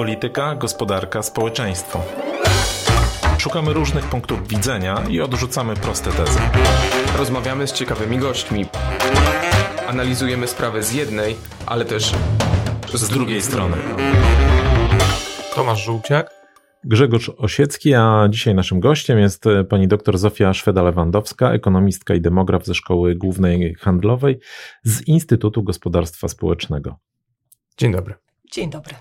Polityka, gospodarka, społeczeństwo. Szukamy różnych punktów widzenia i odrzucamy proste tezy. Rozmawiamy z ciekawymi gośćmi. Analizujemy sprawę z jednej, ale też z drugiej strony. Tomasz Żółciak. Grzegorz Osiecki, a dzisiaj naszym gościem jest pani dr Zofia Szweda-Lewandowska, ekonomistka i demograf ze Szkoły Głównej Handlowej z Instytutu Gospodarstwa Społecznego. Dzień dobry. Dzień dobry.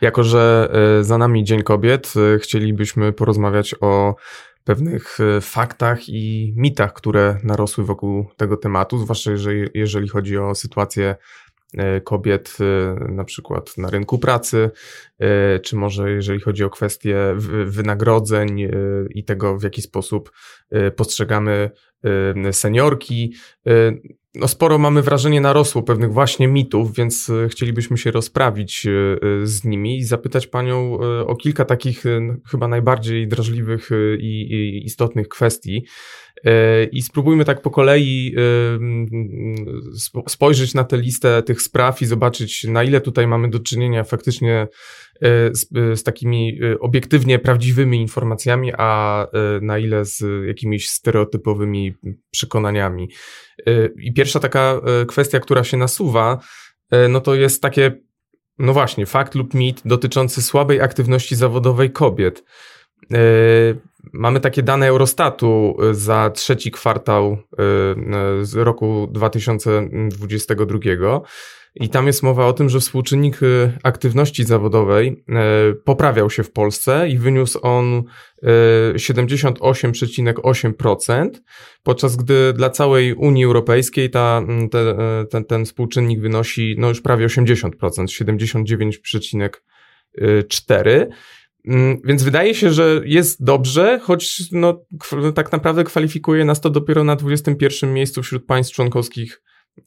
Jako, że e, za nami Dzień Kobiet, e, chcielibyśmy porozmawiać o pewnych e, faktach i mitach, które narosły wokół tego tematu, zwłaszcza jeżeli, jeżeli chodzi o sytuację kobiet na przykład na rynku pracy, czy może jeżeli chodzi o kwestie wynagrodzeń i tego, w jaki sposób postrzegamy seniorki no sporo mamy wrażenie narosło pewnych właśnie mitów, więc e, chcielibyśmy się rozprawić e, e, z nimi i zapytać Panią o kilka takich chyba najbardziej drażliwych i istotnych kwestii. I spróbujmy tak po kolei spojrzeć na tę listę tych spraw i zobaczyć, na ile tutaj mamy do czynienia faktycznie z, z, takimi obiektywnie prawdziwymi informacjami, a na ile z jakimiś stereotypowymi przekonaniami. I pierwsza taka kwestia, która się nasuwa, no to jest takie, no właśnie, fakt lub mit dotyczący słabej aktywności zawodowej kobiet. Mamy takie dane Eurostatu za trzeci kwartał z roku 2022 i tam jest mowa o tym, że współczynnik y, aktywności zawodowej y, poprawiał się w Polsce i wyniósł on 78,8%, y, podczas gdy dla całej Unii Europejskiej ta, te, ten, ten współczynnik wynosi no już prawie 80%, 79,4%. Mm, więc wydaje się, że jest dobrze, choć no, tak naprawdę kwalifikuje nas to dopiero na 21 miejscu wśród państw członkowskich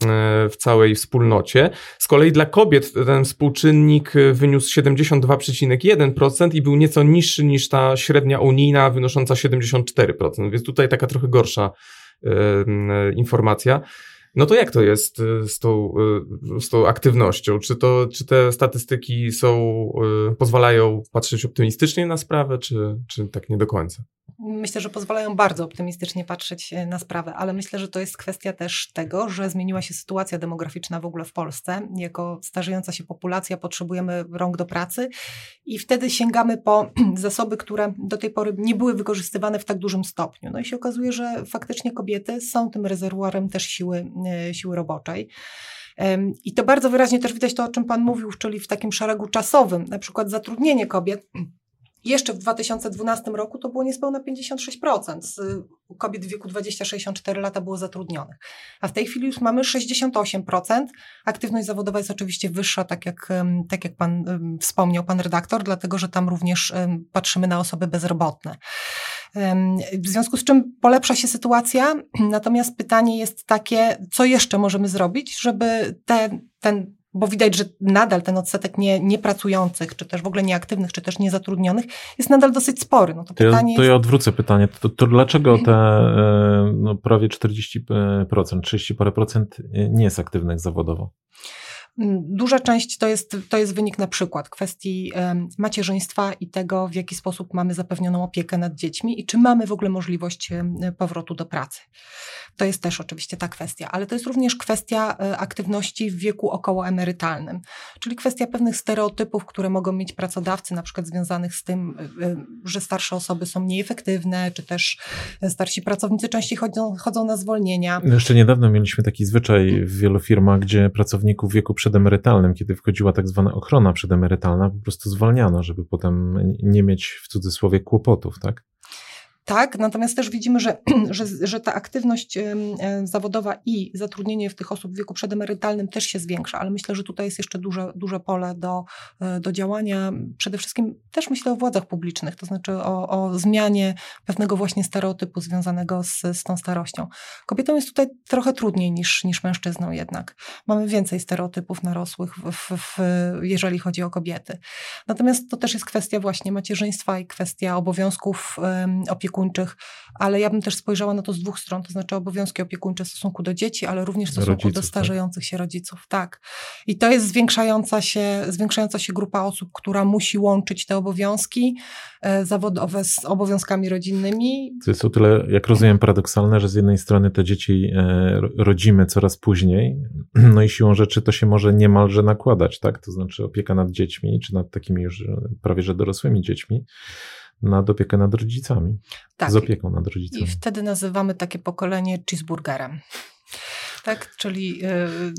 E, w całej wspólnocie. Z kolei dla kobiet ten współczynnik wyniósł 72,1% i był nieco niższy niż ta średnia unijna wynosząca 74%, więc tutaj taka trochę gorsza e, informacja. No to jak to jest z tą, e, z tą aktywnością? Czy, to, czy te statystyki są, pozwalają patrzeć optymistycznie na sprawę, czy, czy tak nie do końca? myślę, że pozwalają bardzo optymistycznie patrzeć na sprawę, ale myślę, że to jest kwestia też tego, że zmieniła się sytuacja demograficzna w ogóle w Polsce. Jako starzejąca się populacja potrzebujemy rąk do pracy i wtedy sięgamy po zasoby, które do tej pory nie były wykorzystywane w tak dużym stopniu. No i się okazuje, że faktycznie kobiety są tym rezerwuarem też siły, siły roboczej. I to bardzo wyraźnie też widać to, o czym Pan mówił, czyli w takim szeregu czasowym, na przykład zatrudnienie kobiet jeszcze w 2012 roku to było niespełna 56% z kobiet w wieku 20-64 lata było zatrudnionych. A w tej chwili już mamy 68%. Aktywność zawodowa jest oczywiście wyższa, tak jak, tak jak pan wspomniał, pan redaktor, dlatego że tam również patrzymy na osoby bezrobotne. W związku z czym polepsza się sytuacja, natomiast pytanie jest takie, co jeszcze możemy zrobić, żeby te, ten bo widać, że nadal ten odsetek nie, niepracujących, czy też w ogóle nieaktywnych, czy też niezatrudnionych jest nadal dosyć spory. No to, to, pytanie ja, to ja odwrócę pytanie. To, to dlaczego te e, no, prawie 40%, 30 parę procent nie jest aktywnych zawodowo? Mm, duża część to jest, to jest wynik na przykład kwestii macierzyństwa i tego, w jaki sposób mamy zapewnioną opiekę nad dziećmi i czy mamy w ogóle możliwość powrotu do pracy. To jest też oczywiście ta kwestia, ale to jest również kwestia e, aktywności w wieku okołoemerytalnym, czyli kwestia pewnych stereotypów, które mogą mieć pracodawcy, na przykład związanych z tym, e, e, że starsze osoby są mniej efektywne, czy też starsi pracownicy częściej chodzą, chodzą na zwolnienia. Jeszcze niedawno mieliśmy taki zwyczaj w wielu firmach, gdzie pracowników wieku przedemerytalnym, kiedy wchodziła tak zwana ochrona przedemerytalna, po prostu zwalniano, żeby potem nie mieć w cudzysłowie kłopotów, tak? Tak, natomiast też widzimy, że, że, że ta aktywność zawodowa i zatrudnienie w tych osób w wieku przedemerytalnym też się zwiększa, ale myślę, że tutaj jest jeszcze duże, duże pole do, e, do działania. Przede wszystkim też myślę o władzach publicznych, to znaczy o, o zmianie pewnego właśnie stereotypu związanego z, z tą starością. Kobietom jest tutaj trochę trudniej niż, niż mężczyznom jednak. Mamy więcej stereotypów narosłych, w, w, w, jeżeli chodzi o kobiety. Natomiast to też jest kwestia właśnie macierzyństwa i kwestia obowiązków um, opiekuńczych opiekuńczych, ale ja bym też spojrzała na to z dwóch stron, to znaczy obowiązki opiekuńcze w stosunku do dzieci, ale również w stosunku rodziców, do tak. starzejących tak? się rodziców. Tak. I to jest zwiększająca się, zwiększająca się grupa osób, która musi łączyć te obowiązki e, zawodowe z obowiązkami rodzinnymi. To jest o tyle, jak rozumiem, paradoksalne, że z jednej strony te dzieci e, rodzimy coraz później, no i siłą rzeczy to się może niemalże nakładać, tak? To znaczy opieka nad dziećmi, czy nad takimi już prawie że dorosłymi dziećmi, nad opiekę nad rodzicami. Tak. Z opieką nad rodzicami. I wtedy nazywamy takie pokolenie cheeseburgerem. Tak, czyli y,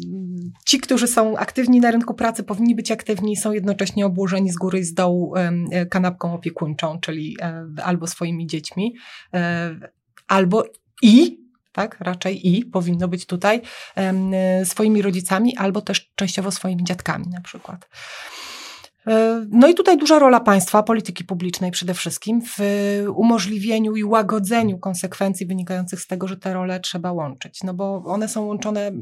ci, którzy są aktywni na rynku pracy, powinni być aktywni, są jednocześnie obłożeni z góry i z dołu y, kanapką opiekuńczą, czyli y, albo swoimi dziećmi, albo i tak, raczej i powinno być tutaj swoimi rodzicami, albo też częściowo swoimi dziadkami na przykład. E, no i tutaj duża rola państwa, polityki publicznej przede wszystkim w umożliwieniu i łagodzeniu konsekwencji wynikających z tego, że te role trzeba łączyć, no bo one są łączone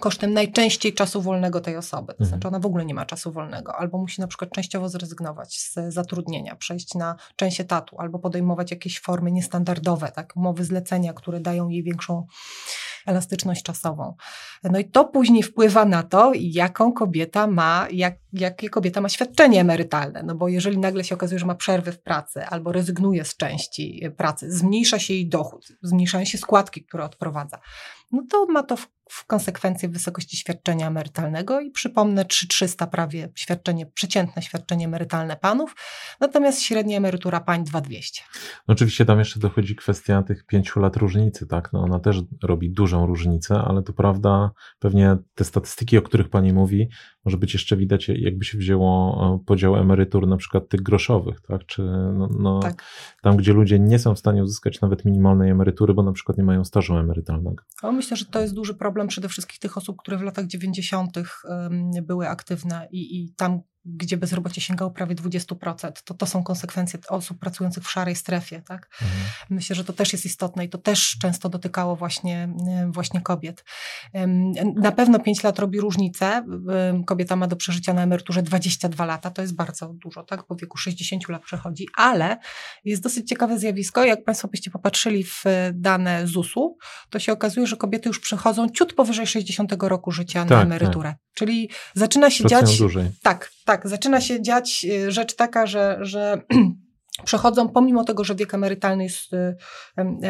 kosztem najczęściej czasu wolnego tej osoby. To mhm. znaczy ona w ogóle nie ma czasu wolnego, albo musi na przykład częściowo zrezygnować z zatrudnienia, przejść na część etatu, albo podejmować jakieś formy niestandardowe, tak, umowy zlecenia, które dają jej większą elastyczność czasową. No i to później wpływa na to, jaką kobieta ma, jak, jakie kobieta ma świadczenie emerytalne. No bo jeżeli nagle się okazuje, że ma przerwy w pracy albo rezygnuje z części pracy, zmniejsza się jej dochód, zmniejszają się składki, które odprowadza, no to ma to w, w konsekwencji wysokości świadczenia emerytalnego i przypomnę 3300 prawie świadczenie, przeciętne świadczenie emerytalne panów, natomiast średnia emerytura pań 2200. No oczywiście tam jeszcze dochodzi kwestia tych pięciu lat różnicy, tak? No ona też robi dużą różnicę, ale to prawda, pewnie te statystyki, o których pani mówi, może być jeszcze widać, jakby się wzięło e, podział emerytur na przykład tych groszowych, tak? Czy no, no tak. tam, gdzie ludzie nie są w stanie uzyskać nawet minimalnej emerytury, bo na przykład nie mają stażu emerytalnego. O, myślę, że to jest duży problem przede wszystkim tych osób, które w latach 90. były aktywne i, i tam gdzie bezrobocie sięgało prawie 20%, to to są konsekwencje osób pracujących w szarej strefie. Tak? Mhm. Myślę, że to też jest istotne i to też często dotykało właśnie, właśnie kobiet. Na pewno 5 lat robi różnicę. Kobieta ma do przeżycia na emeryturze 22 lata, to jest bardzo dużo, tak? po wieku 60 lat przechodzi, ale jest dosyć ciekawe zjawisko. Jak Państwo byście popatrzyli w dane ZUS-u, to się okazuje, że kobiety już przechodzą ciut powyżej 60 roku życia tak, na emeryturę. Tak. Czyli zaczyna się Pracują dziać. Dłużej. Tak, tak, zaczyna się dziać y, rzecz taka, że, że przechodzą, pomimo tego, że wiek emerytalny jest y,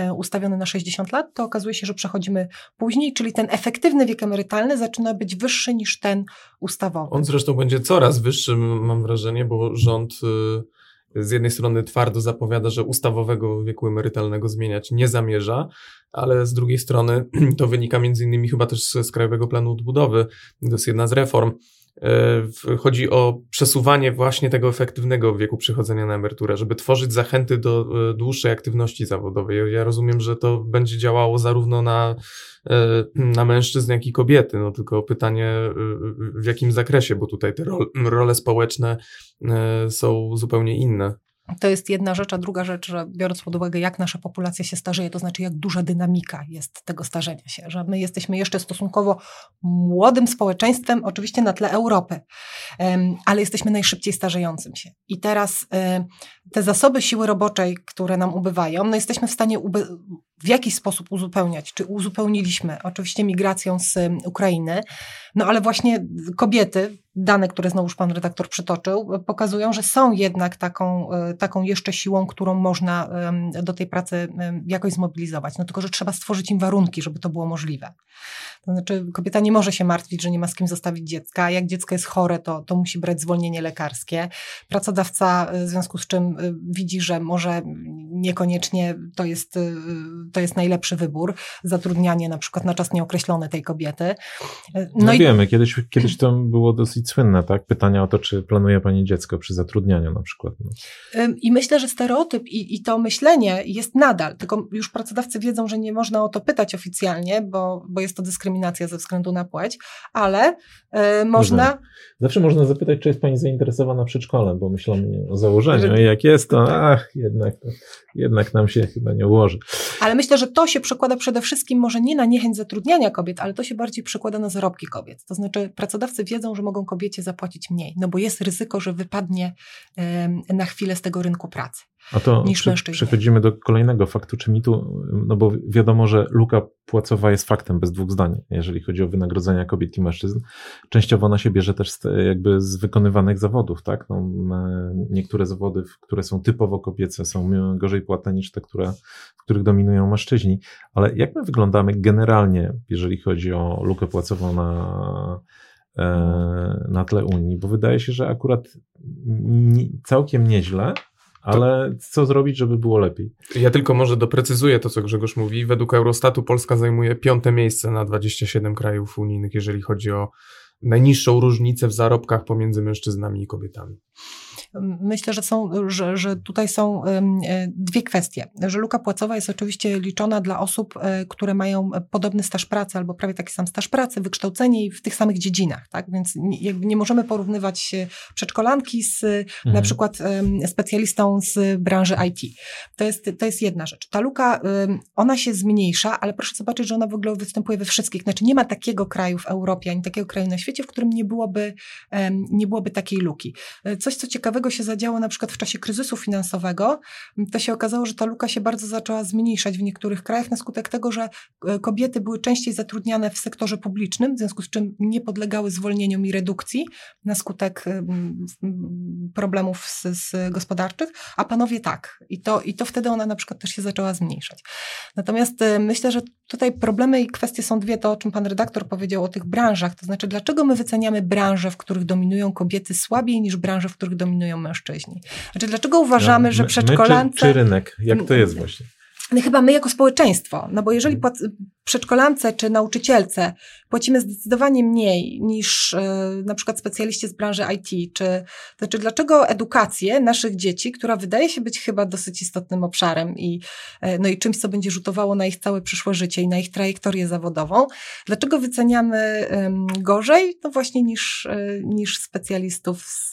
y, ustawiony na 60 lat, to okazuje się, że przechodzimy później, czyli ten efektywny wiek emerytalny zaczyna być wyższy niż ten ustawowy. On zresztą będzie coraz wyższy, mam wrażenie, bo rząd z jednej strony twardo zapowiada, że ustawowego wieku emerytalnego zmieniać nie zamierza, ale z drugiej strony to wynika między innymi chyba też z Krajowego Planu Odbudowy, to jest jedna z reform, E, chodzi o przesuwanie właśnie tego efektywnego wieku przychodzenia na emeryturę, żeby tworzyć zachęty do e, dłuższej aktywności zawodowej. Ja rozumiem, że to będzie działało zarówno na, e, na mężczyzn, jak i kobiety. No tylko pytanie w jakim zakresie, bo tutaj te role społeczne są zupełnie inne. To jest jedna rzecz, a druga rzecz, że biorąc pod uwagę, jak nasza populacja się starzeje, to znaczy, jak duża dynamika jest tego starzenia się, że my jesteśmy jeszcze stosunkowo młodym społeczeństwem, oczywiście na tle Europy, ale jesteśmy najszybciej starzejącym się. I teraz te zasoby siły roboczej, które nam ubywają, no jesteśmy w stanie w jakiś sposób uzupełniać, czy uzupełniliśmy, oczywiście migracją z Ukrainy, no ale właśnie kobiety, dane, które znowuż pan redaktor przytoczył, pokazują, że są jednak taką, e, taką jeszcze siłą, którą można do tej pracy jakoś zmobilizować. No tylko, że trzeba stworzyć im warunki, żeby to było możliwe. To znaczy, kobieta nie może się martwić, że nie ma z kim zostawić dziecka. Jak dziecko jest chore, to, to musi brać zwolnienie lekarskie. Pracodawca w związku z czym widzi, że może niekoniecznie to jest, to jest najlepszy wybór. Zatrudnianie na przykład na czas nieokreślony tej kobiety. No, no i... wiemy, kiedyś, kiedyś to było dosyć słynne, tak? Pytania o to, czy planuje pani dziecko przy zatrudnianiu na przykład. No. I myślę, że stereotyp i, i to myślenie jest nadal, tylko już pracodawcy wiedzą, że nie można o to pytać oficjalnie, bo, bo jest to dyskryminacja ze względu na płeć, ale y, można... Zawsze można zapytać, czy jest pani zainteresowana przedszkolem, bo myślą o założeniu i jak jest, to ach, jednak, jednak nam się chyba nie ułoży. Ale myślę, że to się przekłada przede wszystkim może nie na niechęć zatrudniania kobiet, ale to się bardziej przekłada na zarobki kobiet. To znaczy pracodawcy wiedzą, że mogą kobiecie zapłacić mniej, no bo jest ryzyko, że wypadnie na chwilę z tego rynku pracy. A to niż przy, mężczyźni. Przechodzimy do kolejnego faktu czy mitu, no bo wiadomo, że luka płacowa jest faktem bez dwóch zdań, jeżeli chodzi o wynagrodzenia kobiet i mężczyzn. Częściowo ona się bierze też z, jakby z wykonywanych zawodów, tak? No, niektóre zawody, które są typowo kobiece, są gorzej płatne niż te, które, w których dominują mężczyźni. Ale jak my wyglądamy generalnie, jeżeli chodzi o lukę płacową na, e, na tle Unii? Bo wydaje się, że akurat całkiem nieźle, ale co zrobić, żeby było lepiej? Ja tylko może doprecyzuję to, co Grzegorz mówi. Według Eurostatu Polska zajmuje piąte miejsce na 27 krajów unijnych, jeżeli chodzi o najniższą różnicę w zarobkach pomiędzy mężczyznami i kobietami. Myślę, że, są, że, że tutaj są e, dwie kwestie. Że luka płacowa jest oczywiście liczona dla osób, e, które mają podobny staż pracy albo prawie taki sam staż pracy, wykształcenie i w tych samych dziedzinach. Tak? Więc nie, nie możemy porównywać przedszkolanki z mhm. na przykład specjalistą z branży IT. To jest, to jest jedna rzecz. Ta luka, ona się zmniejsza, ale proszę zobaczyć, że ona w ogóle występuje we wszystkich. Znaczy nie ma takiego kraju w Europie, ani takiego kraju na świecie, w którym nie byłoby, nie byłoby takiej luki. E, coś, co ciekawego ciekawego się zadziało na przykład w czasie kryzysu finansowego, to się okazało, że ta luka się bardzo zaczęła zmniejszać w niektórych krajach na skutek tego, że e, kobiety były częściej zatrudniane w sektorze publicznym, w związku z czym nie podlegały zwolnieniom i redukcji na skutek problemów z, z gospodarczych, a panowie tak. I to, I to wtedy ona na przykład też się zaczęła zmniejszać. Natomiast e, myślę, że tutaj problemy i kwestie są dwie, to o czym pan redaktor powiedział o tych branżach, to znaczy dlaczego my wyceniamy branże, w których dominują kobiety słabiej niż branże, w których dominują dominują mężczyźni. Znaczy, dlaczego uważamy, no, że przedszkolance... czy, czy rynek? Jak to jest właśnie? No chyba my jako społeczeństwo, no bo jeżeli mhm. Przedszkolance czy nauczycielce płacimy zdecydowanie mniej niż yy, na przykład specjaliści z branży IT, czy znaczy dlaczego edukację naszych dzieci, która wydaje się być chyba dosyć istotnym obszarem i, yy, no i czymś, co będzie rzutowało na ich całe przyszłe życie i na ich trajektorię zawodową, dlaczego wyceniamy yy, gorzej, no właśnie niż, y, niż specjalistów z,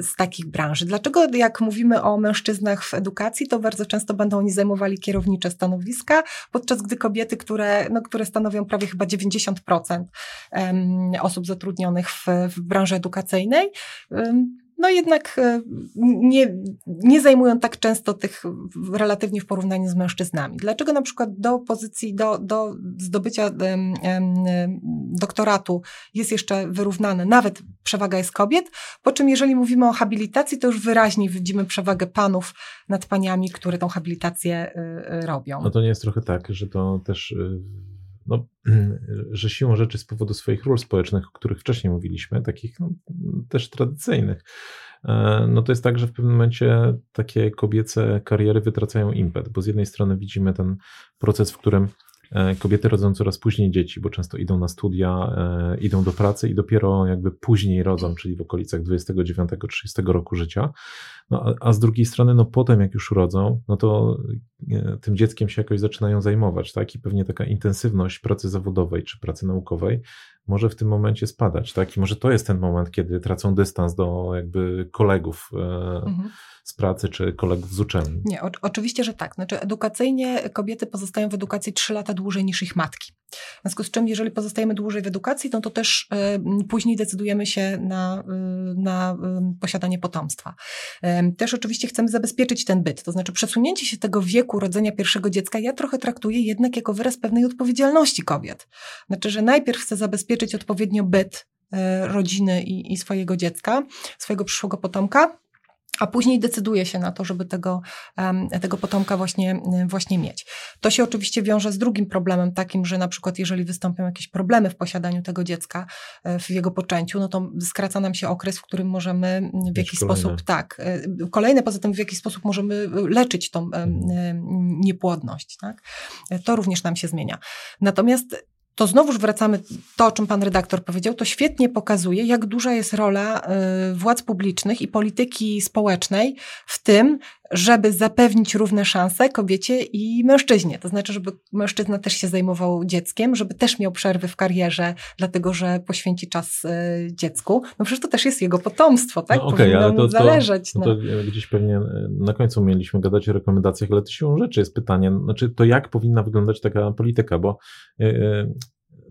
z takich branży? Dlaczego jak mówimy o mężczyznach w edukacji, to bardzo często będą oni zajmowali kierownicze stanowiska, podczas gdy kobiety, które, no, które stanowią prawie chyba 90 90% osób zatrudnionych w, w branży edukacyjnej no jednak e, nie, nie zajmują tak często tych relatywnie w porównaniu z mężczyznami. Dlaczego na przykład do pozycji, do, do zdobycia doktoratu jest jeszcze wyrównane, nawet przewaga jest kobiet, po czym jeżeli mówimy o habilitacji, to już wyraźnie widzimy przewagę panów nad paniami, które tą habilitację e, robią. No to nie jest trochę tak, że to też no, że siłą rzeczy z powodu swoich ról społecznych, o których wcześniej mówiliśmy, takich no, też tradycyjnych, e, no to jest tak, że w pewnym momencie takie kobiece kariery wytracają impet, bo z jednej strony widzimy ten proces, w którym kobiety rodzą coraz później dzieci, bo często idą na studia, e, idą do pracy i dopiero jakby później rodzą, czyli w okolicach 29-30 roku życia. No, a, a, z drugiej strony, no potem jak już urodzą, no to e, tym dzieckiem się jakoś zaczynają zajmować, tak? I pewnie taka intensywność pracy zawodowej czy pracy naukowej może w tym momencie spadać, tak? I może to jest ten moment, kiedy tracą dystans do jakby kolegów. Mhm z pracy czy kolegów z uczelni. Nie, o, oczywiście, że tak. Znaczy, edukacyjnie kobiety pozostają w edukacji 3 lata dłużej niż ich matki. W związku z czym, jeżeli pozostajemy dłużej w edukacji, no to też y, później decydujemy się na, y, na y, posiadanie potomstwa. Też oczywiście chcemy zabezpieczyć ten byt, to znaczy przesunięcie się tego wieku rodzenia pierwszego dziecka, ja trochę traktuję jednak jako wyraz pewnej odpowiedzialności kobiet. Znaczy, że najpierw chcę zabezpieczyć odpowiednio byt rodziny i, i swojego dziecka, swojego przyszłego potomka, a później decyduje się na to, żeby tego, tego potomka właśnie, właśnie mieć. To się oczywiście wiąże z drugim problemem, takim, że na przykład jeżeli wystąpią jakieś problemy w posiadaniu tego dziecka, e, w jego poczęciu, no to skraca nam się okres, w którym możemy w jakiś sposób, tak, e, kolejne poza tym w jakiś sposób możemy leczyć tą mhm. niepłodność, tak? E, to również nam się zmienia. Natomiast to znowuż wracamy to, o czym pan redaktor powiedział, to świetnie pokazuje, jak duża jest rola y, władz publicznych i polityki społecznej w tym, żeby zapewnić równe szanse kobiecie i mężczyźnie. To znaczy, żeby mężczyzna też się zajmował dzieckiem, żeby też miał przerwy w karierze, dlatego że poświęci czas y, dziecku. No przecież to też jest jego potomstwo, tak? No okay, Powinno ale to, mu zależeć. To, no. to gdzieś pewnie na końcu mieliśmy gadać o rekomendacjach, ale to siłą rzeczy jest pytanie, znaczy to jak powinna wyglądać taka polityka, bo yy, no,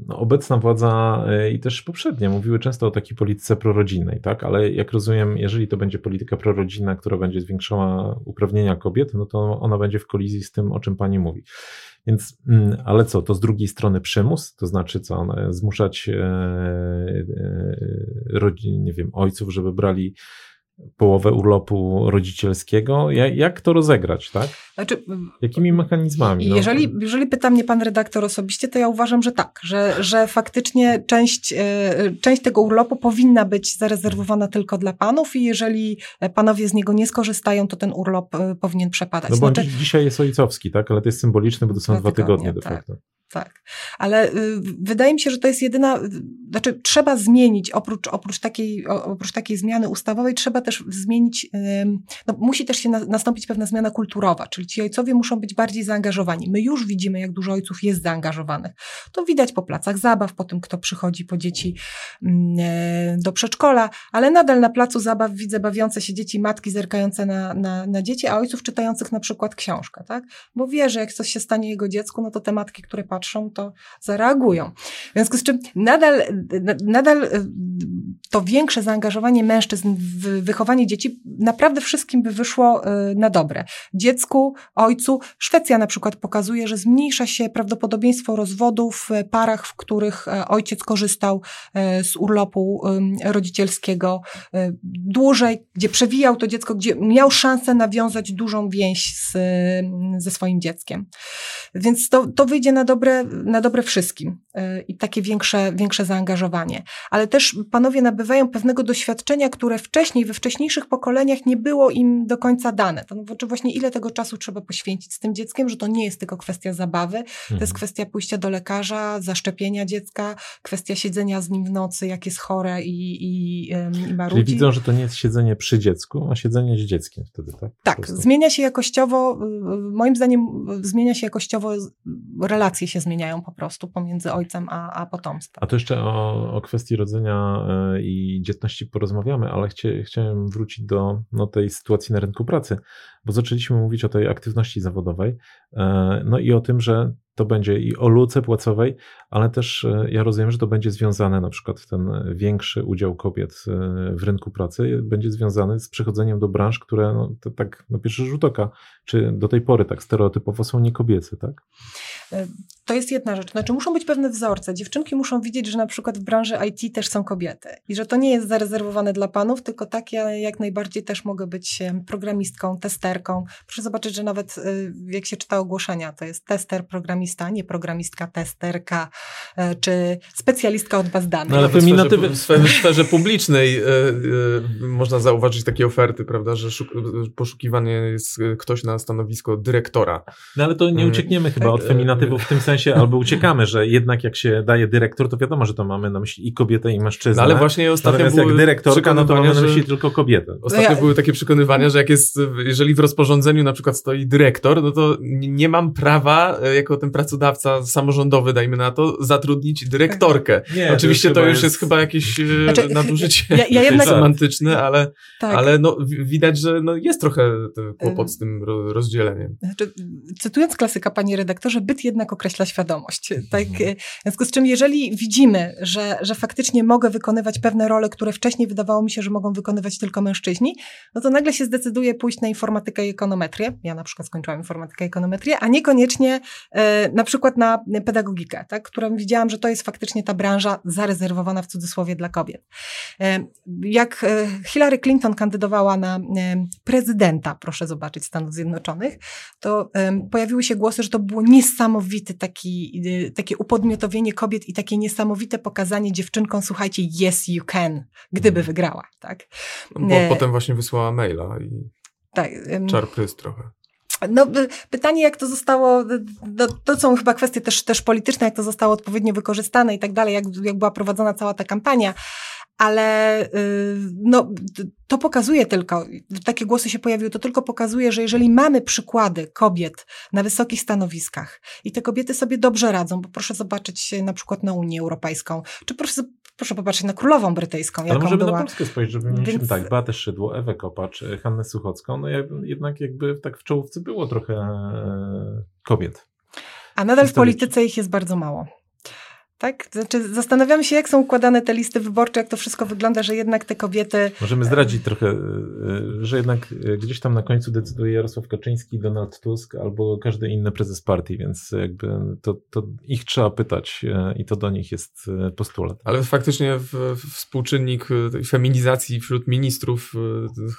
obecna władza e, i też poprzednie mówiły często o takiej polityce prorodzinnej, tak? Ale jak rozumiem, jeżeli to będzie polityka prorodzinna, która będzie zwiększała uprawnienia kobiet, no to ona będzie w kolizji z tym, o czym pani mówi. Więc, mm, ale co, to z drugiej strony przymus, to znaczy co, zmuszać e, e, rodzin, nie wiem, ojców, żeby brali połowę urlopu rodzicielskiego. Jak, to rozegrać, tak? Znaczy, Jakimi mechanizmami? No? Jeżeli, jeżeli pyta mnie pan redaktor osobiście, to ja uważam, że tak, że, że faktycznie część, e, część tego urlopu powinna być zarezerwowana tylko dla panów i jeżeli panowie z niego nie skorzystają, to ten urlop e, powinien przepadać. No bo znaczy, dzisiaj jest ojcowski, tak? Ale to jest symboliczny, bo to są dwa tygodnie, tygodnie de tak. facto. Tak. Tak, ale y, wydaje mi się, że to jest jedyna, znaczy trzeba zmienić, oprócz, oprócz, takiej, oprócz takiej zmiany ustawowej, trzeba też zmienić, no, musi też się na, nastąpić pewna zmiana kulturowa, czyli ci ojcowie muszą być bardziej zaangażowani. My już widzimy, jak dużo ojców jest zaangażowanych. To widać po placach zabaw, po tym, kto przychodzi po dzieci e, do przedszkola, ale nadal na placu zabaw widzę bawiące się dzieci, matki zerkające na, na, na dzieci, a ojców czytających na przykład książkę, tak? Bo wie, że jak coś się stanie jego dziecku, no to te matki, które patrzą, to zareagują. W związku z czym nadal, nadal y, to większe zaangażowanie mężczyzn w wychowanie dzieci naprawdę wszystkim by wyszło y, na dobre. Dziecku, ojcu. Szwecja na przykład pokazuje, że zmniejsza się prawdopodobieństwo rozwodu w parach, w których e, ojciec korzystał e, z urlopu rodzicielskiego e, dłużej, gdzie przewijał to dziecko, gdzie miał szansę nawiązać dużą więź z, ze swoim dzieckiem. Więc to, to wyjdzie na dobre dobre, na dobre wszystkim y, i takie większe, większe zaangażowanie. Ale też panowie nabywają pewnego doświadczenia, które wcześniej, we wcześniejszych pokoleniach nie było im do końca dane. To znaczy właśnie ile tego czasu trzeba poświęcić z tym dzieckiem, że to nie jest tylko kwestia zabawy, mhm. to jest mhm. kwestia pójścia do lekarza, zaszczepienia dziecka, kwestia siedzenia z nim w nocy, jak jest chore i, i, i. Czyli widzą, że to nie jest siedzenie przy dziecku, a siedzenie z dzieckiem wtedy, tak? Tak, zmienia się jakościowo, y, moim zdaniem zmienia się jakościowo, relacje się zmieniają po prostu pomiędzy ojcem a, a potomstwem. A to jeszcze o, o kwestii rodzenia e, i dzietności porozmawiamy, ale chcie, chciałem wrócić do no, tej sytuacji na rynku pracy, bo zaczęliśmy mówić o tej aktywności zawodowej, e, no i o tym, że to będzie i o luce płacowej, ale też e, ja rozumiem, że to będzie związane na przykład ten większy udział kobiet w rynku pracy będzie związany z przechodzeniem do branż, które no, tak na pierwszy rzut oka, czy do tej pory tak stereotypowo są niekobiece, tak? To jest jedna rzecz. Znaczy, muszą być pewne wzorce. Dziewczynki muszą widzieć, że na przykład w branży IT też są kobiety i że to nie jest zarezerwowane dla panów, tylko tak ja jak najbardziej też mogę być programistką, testerką. Proszę zobaczyć, że nawet y, jak się czyta ogłoszenia, to jest tester, programista, nie programistka, testerka, e, czy specjalistka od baz danych. No, ale feminatywy... w, sferze, w sferze publicznej y, y, można zauważyć takie oferty, prawda, że szuk, poszukiwany jest ktoś na stanowisko dyrektora. No ale to nie mm. uciekniemy chyba od feminatywów w tym sensie, sensie albo uciekamy, że jednak jak się daje dyrektor, to wiadomo, że to mamy na myśli i kobietę, i mężczyznę. No ale właśnie ostatnio Natomiast jak dyrektorka, no to mamy na myśli tylko kobietę. Ostatnio ja... były takie przekonywania, że jak jest, jeżeli w rozporządzeniu na przykład stoi dyrektor, no to nie mam prawa, e, jako ten pracodawca samorządowy, dajmy na to, zatrudnić dyrektorkę. Nie, Oczywiście to już jest, jest chyba jakieś e, znaczy, nadużycie ja, ja jednak... semantyczne, ale, tak. ale no, widać, że no, jest trochę kłopot z tym rozdzieleniem. Znaczy, cytując klasyka, panie redaktorze, byt jednak określa świadomość. Tak? Mhm. W związku z czym, jeżeli widzimy, że, że faktycznie mogę wykonywać pewne role, które wcześniej wydawało mi się, że mogą wykonywać tylko mężczyźni, no to nagle się zdecyduje pójść na informatykę i ekonometrię. Ja na przykład skończyłam informatykę i ekonometrię, a niekoniecznie e, na przykład na pedagogikę, tak? którą widziałam, że to jest faktycznie ta branża zarezerwowana w cudzysłowie dla kobiet. E, jak e, Hillary Clinton kandydowała na e, prezydenta, proszę zobaczyć, Stanów Zjednoczonych, to e, pojawiły się głosy, że to było niesamowity taki taki, y, takie upodmiotowienie kobiet i takie niesamowite pokazanie dziewczynkom, słuchajcie, yes you can, gdyby mhm. wygrała, tak? Bo e... potem właśnie wysłała maila i tak, czar trochę. No, pytanie, jak to zostało, no, to są chyba kwestie też, też polityczne, jak to zostało odpowiednio wykorzystane i tak dalej, jak, jak była prowadzona cała ta kampania, ale y, no, to pokazuje tylko, takie głosy się pojawiły, to tylko pokazuje, że jeżeli mamy przykłady kobiet na wysokich stanowiskach i te kobiety sobie dobrze radzą, bo proszę zobaczyć na przykład na Unię Europejską, czy proszę, proszę popatrzeć na Królową Brytyjską, jaką Ale możemy była. na Polskę spojrzeć, żeby Więc... tak, Beatę Szydło, Ewę Kopacz, Hannę Suchocką, no jednak jakby tak w czołówce było trochę e, kobiet. A nadal w polityce ich jest bardzo mało. Tak? Znaczy, zastanawiamy się, jak są układane te listy wyborcze, jak to wszystko wygląda, że jednak te kobiety. Możemy zdradzić trochę, e, że jednak e, gdzieś tam na końcu decyduje Jarosław Kaczyński, Donald Tusk albo każdy inny prezes partii, więc jakby to, to ich trzeba pytać e, i to do nich jest postulat. Ale faktycznie współczynnik feminizacji wśród ministrów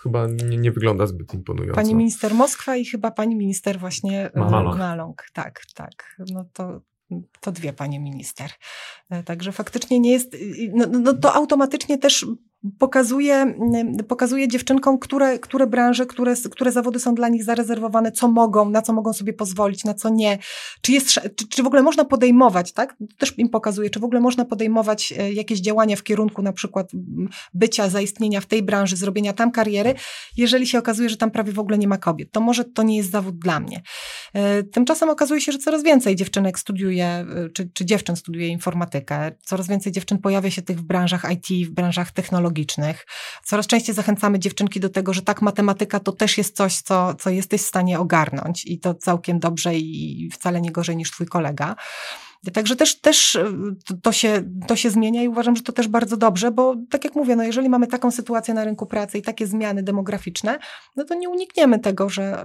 chyba nie, nie wygląda zbyt imponująco. Pani minister Moskwa i chyba pani minister właśnie Maląg. Maląg. Tak, tak. No to to dwie, panie minister. E, także faktycznie nie jest, no, no to automatycznie też pokazuje, mm, pokazuje dziewczynkom, które, które branże, które, które zawody są dla nich zarezerwowane, co mogą, na co mogą sobie pozwolić, na co nie. Czy, jest, czy, czy w ogóle można podejmować, tak? Też im pokazuje, czy w ogóle można podejmować e, jakieś działania w kierunku na przykład bycia, zaistnienia w tej branży, zrobienia tam kariery, jeżeli się okazuje, że tam prawie w ogóle nie ma kobiet. To może to nie jest zawód dla mnie. E, tymczasem okazuje się, że coraz więcej dziewczynek studiuje, e, czy, czy dziewczyn studiuje informatykę, coraz więcej dziewczyn pojawia się tych w branżach IT, w branżach technologicznych, technologicznych. Coraz częściej zachęcamy dziewczynki do tego, że tak, matematyka to też jest coś, co, co jesteś w stanie ogarnąć i to całkiem dobrze i wcale nie gorzej niż twój kolega. Także też, też e, to, się, to się zmienia i uważam, że to też bardzo dobrze, bo tak jak mówię, no jeżeli mamy taką sytuację na rynku pracy i takie zmiany demograficzne, no to nie unikniemy tego, że,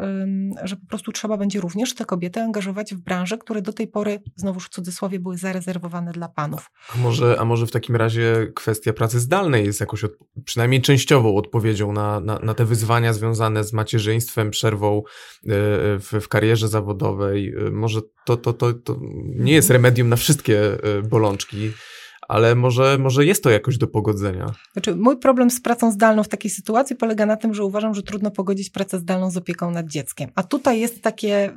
że po prostu trzeba będzie również te kobiety angażować w branże, które do tej pory, znowuż w cudzysłowie, były zarezerwowane dla panów. A może, a może w takim razie kwestia pracy zdalnej jest jakoś od, przynajmniej częściową odpowiedzią na, na, na, te wyzwania związane z macierzyństwem, przerwą e, w, w karierze zawodowej. E, może to, to, to, to nie jest remedium medium na wszystkie e, bolączki ale może, może jest to jakoś do pogodzenia. Znaczy, mój problem z pracą zdalną w takiej sytuacji polega na tym, że uważam, że trudno pogodzić pracę zdalną z opieką nad dzieckiem. A tutaj jest takie y,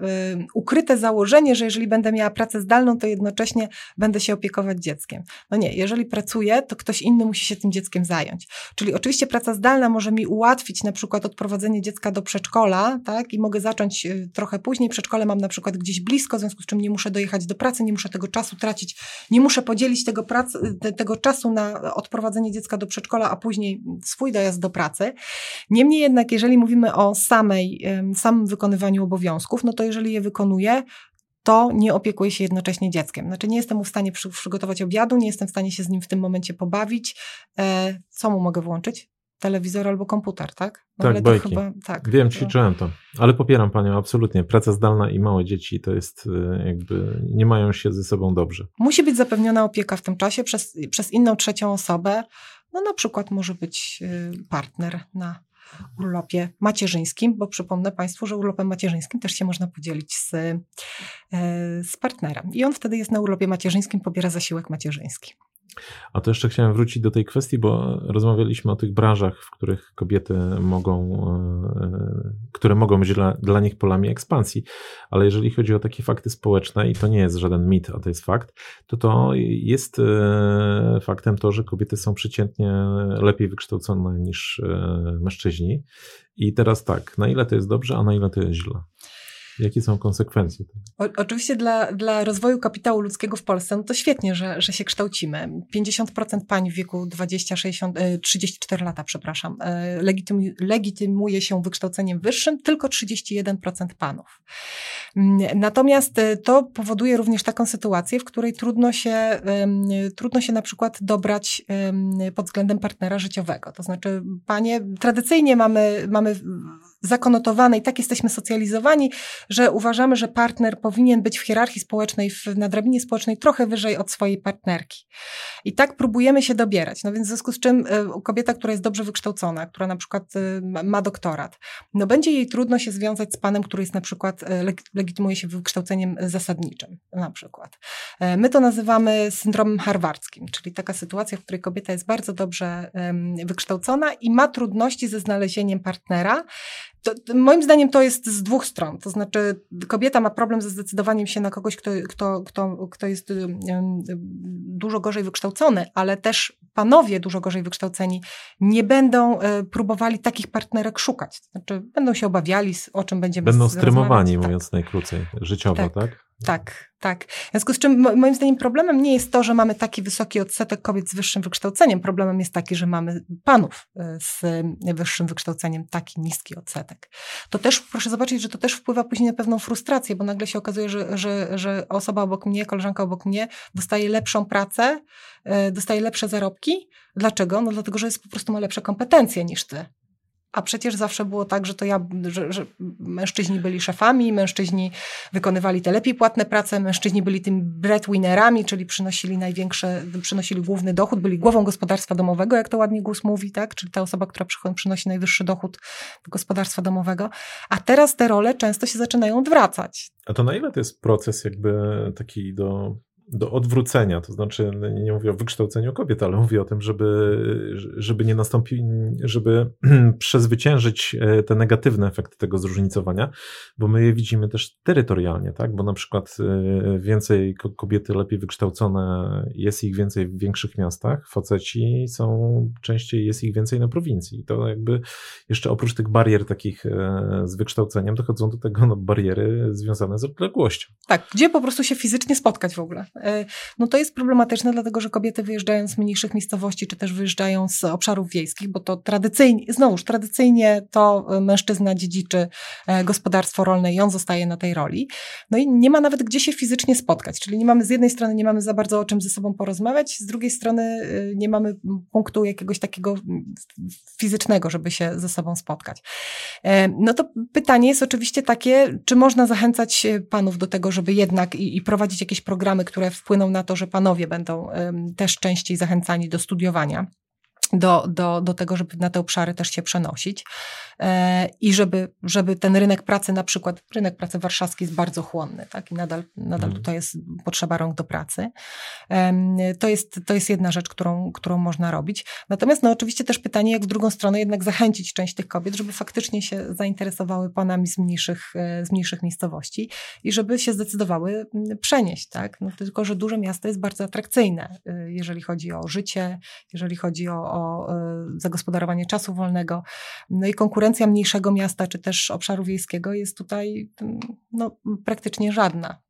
ukryte założenie, że jeżeli będę miała pracę zdalną, to jednocześnie będę się opiekować dzieckiem. No nie, jeżeli pracuję, to ktoś inny musi się tym dzieckiem zająć. Czyli oczywiście praca zdalna może mi ułatwić na przykład odprowadzenie dziecka do przedszkola, tak, i mogę zacząć y, trochę później. Przedszkole mam na przykład gdzieś blisko, w związku z czym nie muszę dojechać do pracy, nie muszę tego czasu tracić, nie muszę podzielić tego pracy te, tego czasu na odprowadzenie dziecka do przedszkola, a później swój dojazd do pracy. Niemniej jednak, jeżeli mówimy o samej, samym wykonywaniu obowiązków, no to jeżeli je wykonuję, to nie opiekuję się jednocześnie dzieckiem. Znaczy nie jestem w stanie przygotować obiadu, nie jestem w stanie się z nim w tym momencie pobawić. E, co mu mogę włączyć? Telewizor albo komputer, tak? No tak, bajki. Chyba, tak, Wiem, ćwiczyłem to. Ale popieram Panią absolutnie. Praca zdalna i małe dzieci to jest y, jakby, nie mają się ze sobą dobrze. Musi być zapewniona opieka w tym czasie przez, przez inną trzecią osobę. No na przykład może być y, partner na urlopie macierzyńskim, bo przypomnę Państwu, że urlopem macierzyńskim też się można podzielić z, y, z partnerem. I on wtedy jest na urlopie macierzyńskim, pobiera zasiłek macierzyński. A to jeszcze chciałem wrócić do tej kwestii, bo rozmawialiśmy o tych branżach, w których kobiety mogą, e, które mogą być dla, dla nich polami ekspansji, ale jeżeli chodzi o takie fakty społeczne, i to nie jest żaden mit, a to jest fakt, to to jest e, faktem to, że kobiety są przeciętnie lepiej wykształcone niż e, mężczyźni. I teraz tak, na ile to jest dobrze, a na ile to jest źle? Jakie są konsekwencje? Oczywiście dla, dla rozwoju kapitału ludzkiego w Polsce no to świetnie, że, że się kształcimy. 50% pań w wieku 20, 60, 34 lata, przepraszam, e, legitymuje, legitymuje się wykształceniem wyższym, tylko 31% panów. Mm, natomiast e, to powoduje również taką sytuację, w której trudno się, trudno się na przykład dobrać pod względem partnera życiowego. To znaczy, panie, tradycyjnie mamy, mamy zakonotowane i tak jesteśmy socjalizowani, że uważamy, że partner powinien być w hierarchii społecznej, w, na drabinie społecznej trochę wyżej od swojej partnerki. I tak próbujemy się dobierać. No więc w związku z czym y, kobieta, która jest dobrze wykształcona, która na przykład y, ma doktorat, no będzie jej trudno się związać z panem, który jest na przykład, y, legitymuje się wykształceniem zasadniczym, na przykład. My to nazywamy syndromem harwardzkim, czyli taka sytuacja, w której kobieta jest bardzo dobrze wykształcona i ma trudności ze znalezieniem partnera, to, to, moim zdaniem to jest z dwóch stron. To znaczy, kobieta ma problem ze zdecydowaniem się na kogoś, kto, kto, kto, kto jest dużo gorzej wykształcony, ale też panowie dużo gorzej wykształceni nie będą e, próbowali takich partnerek szukać. To znaczy, będą się obawiali, o czym będziemy Będą strymowani, tak. mówiąc najkrócej, życiowo, tak? tak? Tak, tak. W związku z czym moim zdaniem problemem nie jest to, że mamy taki wysoki odsetek kobiet z wyższym wykształceniem. Problemem jest taki, że mamy panów e, z wyższym wykształceniem taki niski odsetek. To też, proszę zobaczyć, że to też wpływa później na pewną frustrację, bo nagle się okazuje, że, że, że osoba obok mnie, koleżanka obok mnie dostaje lepszą pracę, e, dostaje lepsze zarobki. Dlaczego? No dlatego, że jest po prostu ma lepsze kompetencje niż ty. A przecież zawsze było tak, że to ja, że, że, mężczyźni byli szefami, mężczyźni wykonywali te lepiej płatne prace, mężczyźni byli tymi breadwinnerami, czyli przynosili największe, przynosili główny dochód, byli głową gospodarstwa domowego, jak to ładnie GUS mówi, tak? Czyli ta osoba, która przynosi najwyższy dochód gospodarstwa domowego. A teraz te role często się zaczynają odwracać. A to na ile to jest proces jakby taki do do odwrócenia, to znaczy no, nie mówię o wykształceniu kobiet, ale mówię o tym, żeby, żeby nie nastąpił, żeby przezwyciężyć e, te negatywne efekty tego zróżnicowania, bo my je widzimy też terytorialnie, tak? Bo na przykład e, więcej kobiety lepiej wykształcone, jest ich więcej w większych miastach, faceci są częściej, jest ich więcej na prowincji. To jakby jeszcze oprócz tych barier takich e, z wykształceniem dochodzą do tego no, bariery związane z odległością. Tak, gdzie po prostu się fizycznie spotkać w ogóle. E, no to jest problematyczne, dlatego że kobiety wyjeżdżają z mniejszych miejscowości, czy też wyjeżdżają z obszarów wiejskich, bo to tradycyjnie, znowuż tradycyjnie to e, mężczyzna dziedziczy e, gospodarstwo rolne i on zostaje na tej roli. No i nie ma nawet gdzie się fizycznie spotkać, czyli nie mamy z jednej strony nie mamy za bardzo o czym ze sobą porozmawiać, z drugiej strony nie mamy punktu jakiegoś takiego fizycznego, żeby się ze sobą spotkać. No to pytanie jest oczywiście takie, czy można zachęcać panów do tego, żeby jednak i, i prowadzić jakieś programy, które wpłyną na to, że panowie będą też częściej zachęcani do studiowania do, do, do tego, żeby na te obszary też się przenosić. E, i żeby, żeby ten rynek pracy, na przykład rynek pracy warszawski jest bardzo chłonny, tak? I nadal, nadal mhm. tutaj jest potrzeba rąk do pracy. To jest, to jest jedna rzecz, którą, którą można robić. Natomiast no oczywiście też pytanie, jak w drugą stronę jednak zachęcić część tych kobiet, żeby faktycznie się zainteresowały panami z mniejszych, e, z mniejszych miejscowości i żeby się zdecydowały przenieść, tak? No tylko, że duże miasto jest bardzo atrakcyjne, e, jeżeli chodzi o życie, jeżeli chodzi o, o zagospodarowanie czasu wolnego, no i konkurencja konkurencja mniejszego miasta czy też obszaru wiejskiego jest tutaj no, praktycznie żadna.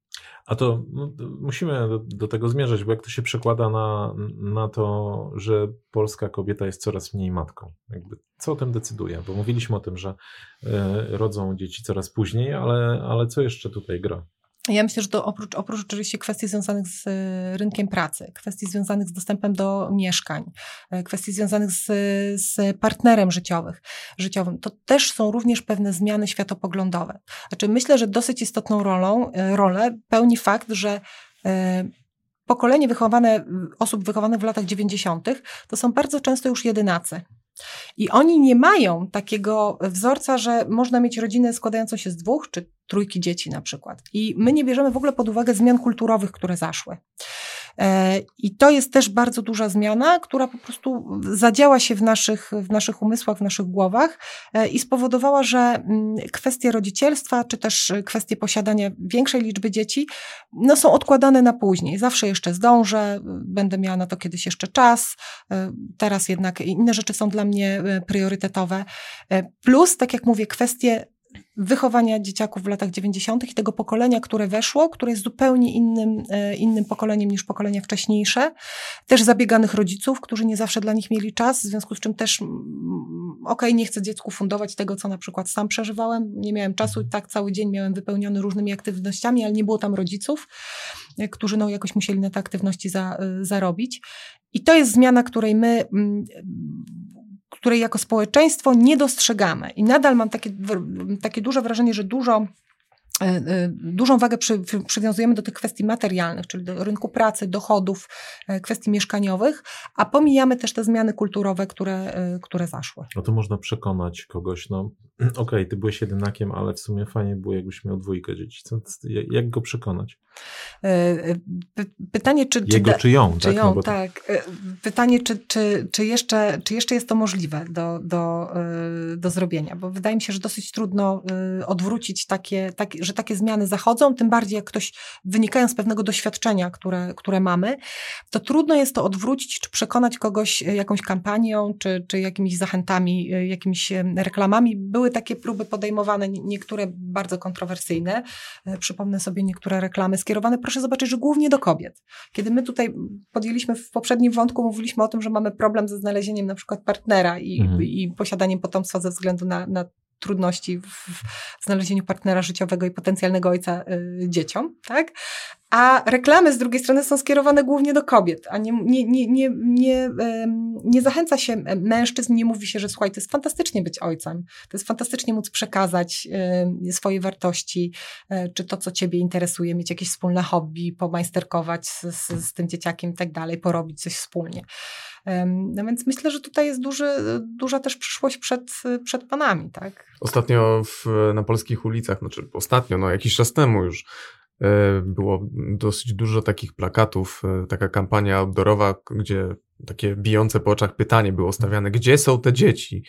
A to no, musimy do, do, tego zmierzać, bo jak to się przekłada na, na to, że polska kobieta jest coraz mniej matką? Jakby, co o tym decyduje? Bo mówiliśmy o tym, że y, rodzą dzieci coraz później, ale, ale co jeszcze tutaj gra? Ja myślę, że to oprócz, oprócz oczywiście kwestii związanych z e, rynkiem pracy, kwestii związanych z dostępem do mieszkań, e, kwestii związanych z, z partnerem życiowych, życiowym, to też są również pewne zmiany światopoglądowe. Znaczy myślę, że dosyć istotną rolą, e, rolę pełni fakt, że pokolenie wychowane, osób wychowanych w latach 90. to są bardzo często już jedynacy. I oni nie mają takiego wzorca, że można mieć rodzinę składającą się z dwóch czy trójki dzieci na przykład. I my nie bierzemy w ogóle pod uwagę zmian kulturowych, które zaszły. E, I to jest też bardzo duża zmiana, która po prostu zadziała się w naszych, w naszych umysłach, w naszych głowach e, i spowodowała, że mm, kwestie rodzicielstwa, czy też kwestie posiadania większej liczby dzieci, no są odkładane na później. Zawsze jeszcze zdążę, będę miała na to kiedyś jeszcze czas. E, teraz jednak inne rzeczy są dla mnie priorytetowe. Plus, tak jak mówię, kwestie wychowania dzieciaków w latach 90. i tego pokolenia, które weszło, które jest zupełnie innym, e, innym pokoleniem niż pokolenia wcześniejsze. Też zabieganych rodziców, którzy nie zawsze dla nich mieli czas, w związku z czym też, okej, okay, nie chcę dziecku fundować tego, co na przykład sam przeżywałem, nie miałem czasu tak cały dzień miałem wypełniony różnymi aktywnościami, ale nie było tam rodziców, e, którzy no jakoś musieli na te aktywności za, e, zarobić. I to jest zmiana, której my której jako społeczeństwo nie dostrzegamy. I nadal mam takie, takie duże wrażenie, że dużo e, e, Dużą wagę przy, przywiązujemy do tych kwestii materialnych, czyli do rynku pracy, dochodów, e, kwestii mieszkaniowych, a pomijamy też te zmiany kulturowe, które, które zaszły. No to można przekonać kogoś, no okej, okay, ty byłeś jedynakiem, ale w sumie fajnie było, jakbyś miał dwójkę dzieci. Co, jak go przekonać? E, e, pytanie, czy. Jego czy, ją, czy tak? Ją, no tak. E, pytanie, czy, czy, czy, jeszcze, czy jeszcze jest to możliwe do, do, do zrobienia, bo wydaje mi się, że dosyć trudno odwrócić takie, takie, że takie zmiany zachodzą, tym bardziej jak ktoś wynikają z pewnego doświadczenia, które, które mamy, to trudno jest to odwrócić, czy przekonać kogoś jakąś kampanią, czy, czy jakimiś zachętami, jakimiś reklamami. Były były takie próby podejmowane, niektóre bardzo kontrowersyjne. E, przypomnę sobie niektóre reklamy skierowane, proszę zobaczyć, że głównie do kobiet. Kiedy my tutaj podjęliśmy w poprzednim wątku, mówiliśmy o tym, że mamy problem ze znalezieniem na przykład partnera i, mhm. i posiadaniem potomstwa ze względu na, na trudności w, znalezieniu partnera życiowego i potencjalnego ojca y, dzieciom, tak? A reklamy z drugiej strony są skierowane głównie do kobiet, a nie, nie, nie, nie, nie, nie zachęca się mężczyzn, nie mówi się, że słuchaj, to jest fantastycznie być ojcem, to jest fantastycznie móc przekazać swoje wartości, e, czy to, co ciebie interesuje, mieć jakieś wspólne hobby, pomajsterkować z, z, z tym dzieciakiem i tak dalej, porobić coś wspólnie. No więc myślę, że tutaj jest duży, duża też przyszłość przed, przed panami, tak? Ostatnio w, na polskich ulicach, znaczy ostatnio, no jakiś czas temu już, e, było dosyć dużo takich plakatów, e, taka kampania outdoorowa, gdzie takie bijące po oczach pytanie było stawiane, gdzie są te dzieci?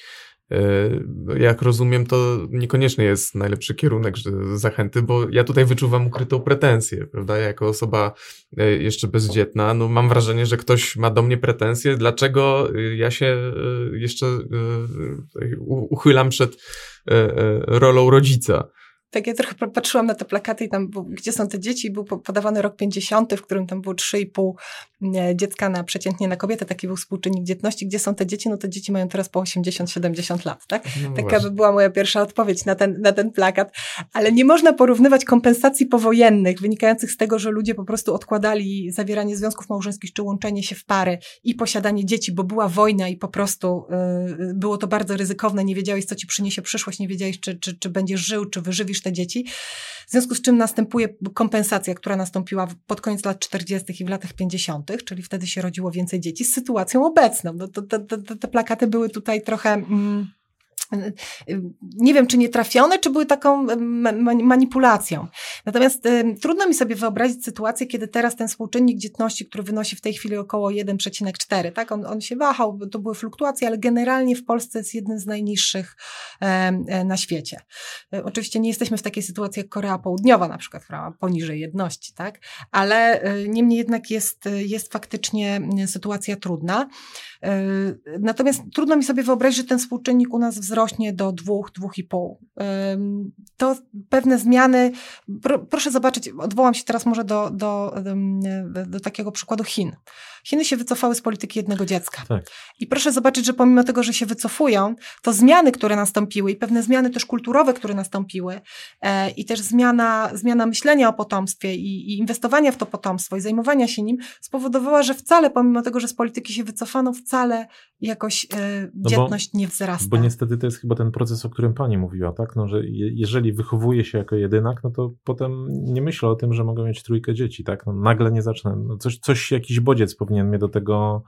E, jak rozumiem, to niekoniecznie jest najlepszy kierunek zachęty, bo ja tutaj wyczuwam ukrytą pretensję, prawda? Jako osoba e, jeszcze bezdzietna, no mam wrażenie, że ktoś ma do mnie pretensje, dlaczego ja się e, jeszcze uchylam przed rolą rodzica tak ja trochę patrzyłam na te plakaty i tam, był, gdzie są te dzieci, był podawany rok 50, w którym tam było 3,5 dziecka na przeciętnie na kobietę, taki był współczynnik dzietności. Gdzie są te dzieci? No te dzieci mają teraz po 80-70 lat, tak? No Taka właśnie. by była moja pierwsza odpowiedź na ten, na ten plakat. Ale nie można porównywać kompensacji powojennych, wynikających z tego, że ludzie po prostu odkładali zawieranie związków małżeńskich czy łączenie się w pary i posiadanie dzieci, bo była wojna i po prostu y, było to bardzo ryzykowne, nie wiedziałeś, co ci przyniesie przyszłość, nie wiedziałeś, czy, czy, czy będziesz żył, czy wyżywisz te dzieci. W związku z czym następuje kompensacja, która nastąpiła pod koniec lat 40. i w latach 50., czyli wtedy się rodziło więcej dzieci, z sytuacją obecną. No, to, to, to, te plakaty były tutaj trochę. Mm, nie wiem, czy nie trafione, czy były taką manipulacją. Natomiast y, trudno mi sobie wyobrazić sytuację, kiedy teraz ten współczynnik dzietności, który wynosi w tej chwili około 1,4, tak? On, on się wahał, to były fluktuacje, ale generalnie w Polsce jest jeden z najniższych e, na świecie. Oczywiście nie jesteśmy w takiej sytuacji jak Korea Południowa na przykład, która ma poniżej jedności, tak? Ale niemniej jednak jest, jest faktycznie sytuacja trudna. Natomiast trudno mi sobie wyobrazić, że ten współczynnik u nas wzrośnie do 2-2,5. To pewne zmiany, proszę zobaczyć, odwołam się teraz może do, do, do takiego przykładu Chin. Chiny się wycofały z polityki jednego dziecka. Tak. I proszę zobaczyć, że pomimo tego, że się wycofują, to zmiany, które nastąpiły i pewne zmiany też kulturowe, które nastąpiły e, i też zmiana, zmiana myślenia o potomstwie i, i inwestowania w to potomstwo i zajmowania się nim spowodowała, że wcale pomimo tego, że z polityki się wycofano, wcale jakoś e, dzietność no bo, nie wzrasta. Bo niestety to jest chyba ten proces, o którym pani mówiła, tak? No, że je, jeżeli wychowuje się jako jedynak, no to potem nie myślę o tym, że mogę mieć trójkę dzieci, tak? No, nagle nie zacznę. No, coś, coś, jakiś bodziec powinien mnie do tego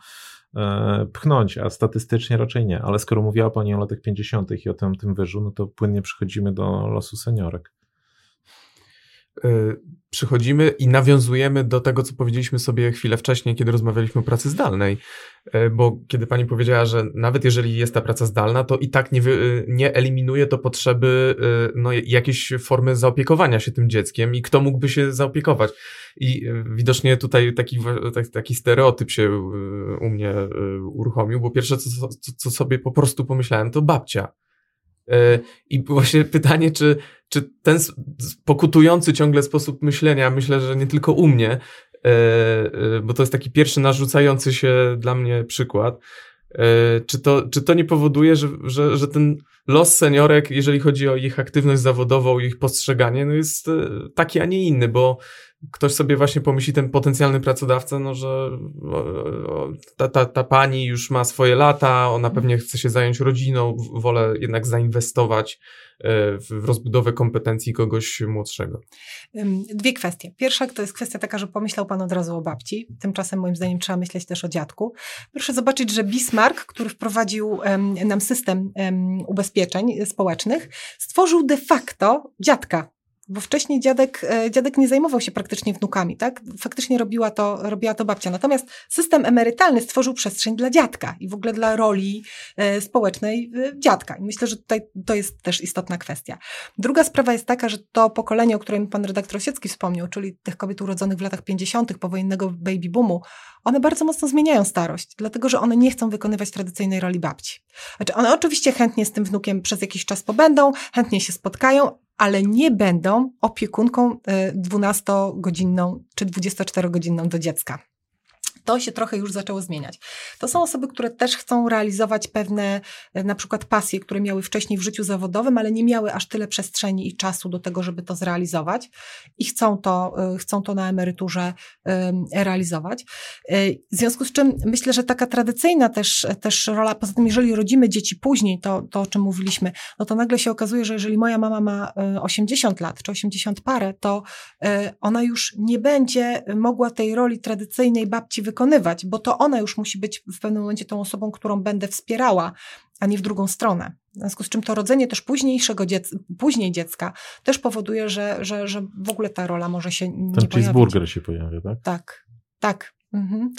e, pchnąć, a statystycznie raczej nie. Ale skoro mówiła pani o latach 50. i o tym, tym wyżu, no to płynnie przechodzimy do losu seniorek. Y, przychodzimy i nawiązujemy do tego, co powiedzieliśmy sobie chwilę wcześniej, kiedy rozmawialiśmy o pracy zdalnej. Y, bo kiedy pani powiedziała, że nawet jeżeli jest ta praca zdalna, to i tak nie, y, nie eliminuje to potrzeby no, jakiejś formy zaopiekowania się tym dzieckiem i kto mógłby się zaopiekować. I widocznie tutaj taki, taki stereotyp się u mnie uruchomił, bo pierwsze, co, co, co sobie po prostu pomyślałem, to babcia. I właśnie pytanie, czy czy ten pokutujący ciągle sposób myślenia, myślę, że nie tylko u mnie, e, e, bo to jest taki pierwszy narzucający się dla mnie przykład, e, czy to, czy to nie powoduje, że, że, że ten los seniorek, jeżeli chodzi o ich aktywność zawodową, ich postrzeganie, no jest taki, a nie inny, bo ktoś sobie właśnie pomyśli, ten potencjalny pracodawca, no że ta, ta, ta pani już ma swoje lata, ona pewnie chce się zająć rodziną, wolę jednak zainwestować e, w rozbudowę kompetencji kogoś młodszego. Dwie kwestie. Pierwsza to jest kwestia taka, że pomyślał Pan od razu o babci. Tymczasem moim zdaniem trzeba myśleć też o dziadku. Proszę zobaczyć, że Bismarck, który wprowadził nam system ubezpieczeń społecznych, stworzył de facto dziadka bo wcześniej dziadek, e, dziadek nie zajmował się praktycznie wnukami, tak? Faktycznie robiła to, robiła to babcia. Natomiast system emerytalny stworzył przestrzeń dla dziadka i w ogóle dla roli e, społecznej e, dziadka. I myślę, że tutaj to jest też istotna kwestia. Druga sprawa jest taka, że to pokolenie, o którym pan redaktor Osiecki wspomniał, czyli tych kobiet urodzonych w latach 50., powojennego baby boomu, one bardzo mocno zmieniają starość, dlatego że one nie chcą wykonywać tradycyjnej roli babci. Znaczy, one oczywiście chętnie z tym wnukiem przez jakiś czas pobędą, chętnie się spotkają, ale nie będą opiekunką 12-godzinną y, czy 24-godzinną do dziecka to się trochę już zaczęło zmieniać. To są osoby, które też chcą realizować pewne e, na przykład pasje, które miały wcześniej w życiu zawodowym, ale nie miały aż tyle przestrzeni i czasu do tego, żeby to zrealizować i chcą to, e, chcą to na emeryturze realizować. E, w związku z czym myślę, że taka tradycyjna też, też rola, poza tym jeżeli rodzimy dzieci później, to, to o czym mówiliśmy, no to nagle się okazuje, że jeżeli moja mama ma 80 lat czy 80 parę, to ona już nie będzie mogła tej roli tradycyjnej babci wykonywać, bo to ona już musi być w pewnym momencie tą osobą, którą będę wspierała, a nie w drugą stronę. W związku z czym to rodzenie też późniejszego dziecka, później dziecka też powoduje, że, że, że w ogóle ta rola może się nie Ten cheeseburger się pojawia, tak? Tak, tak. Mhm.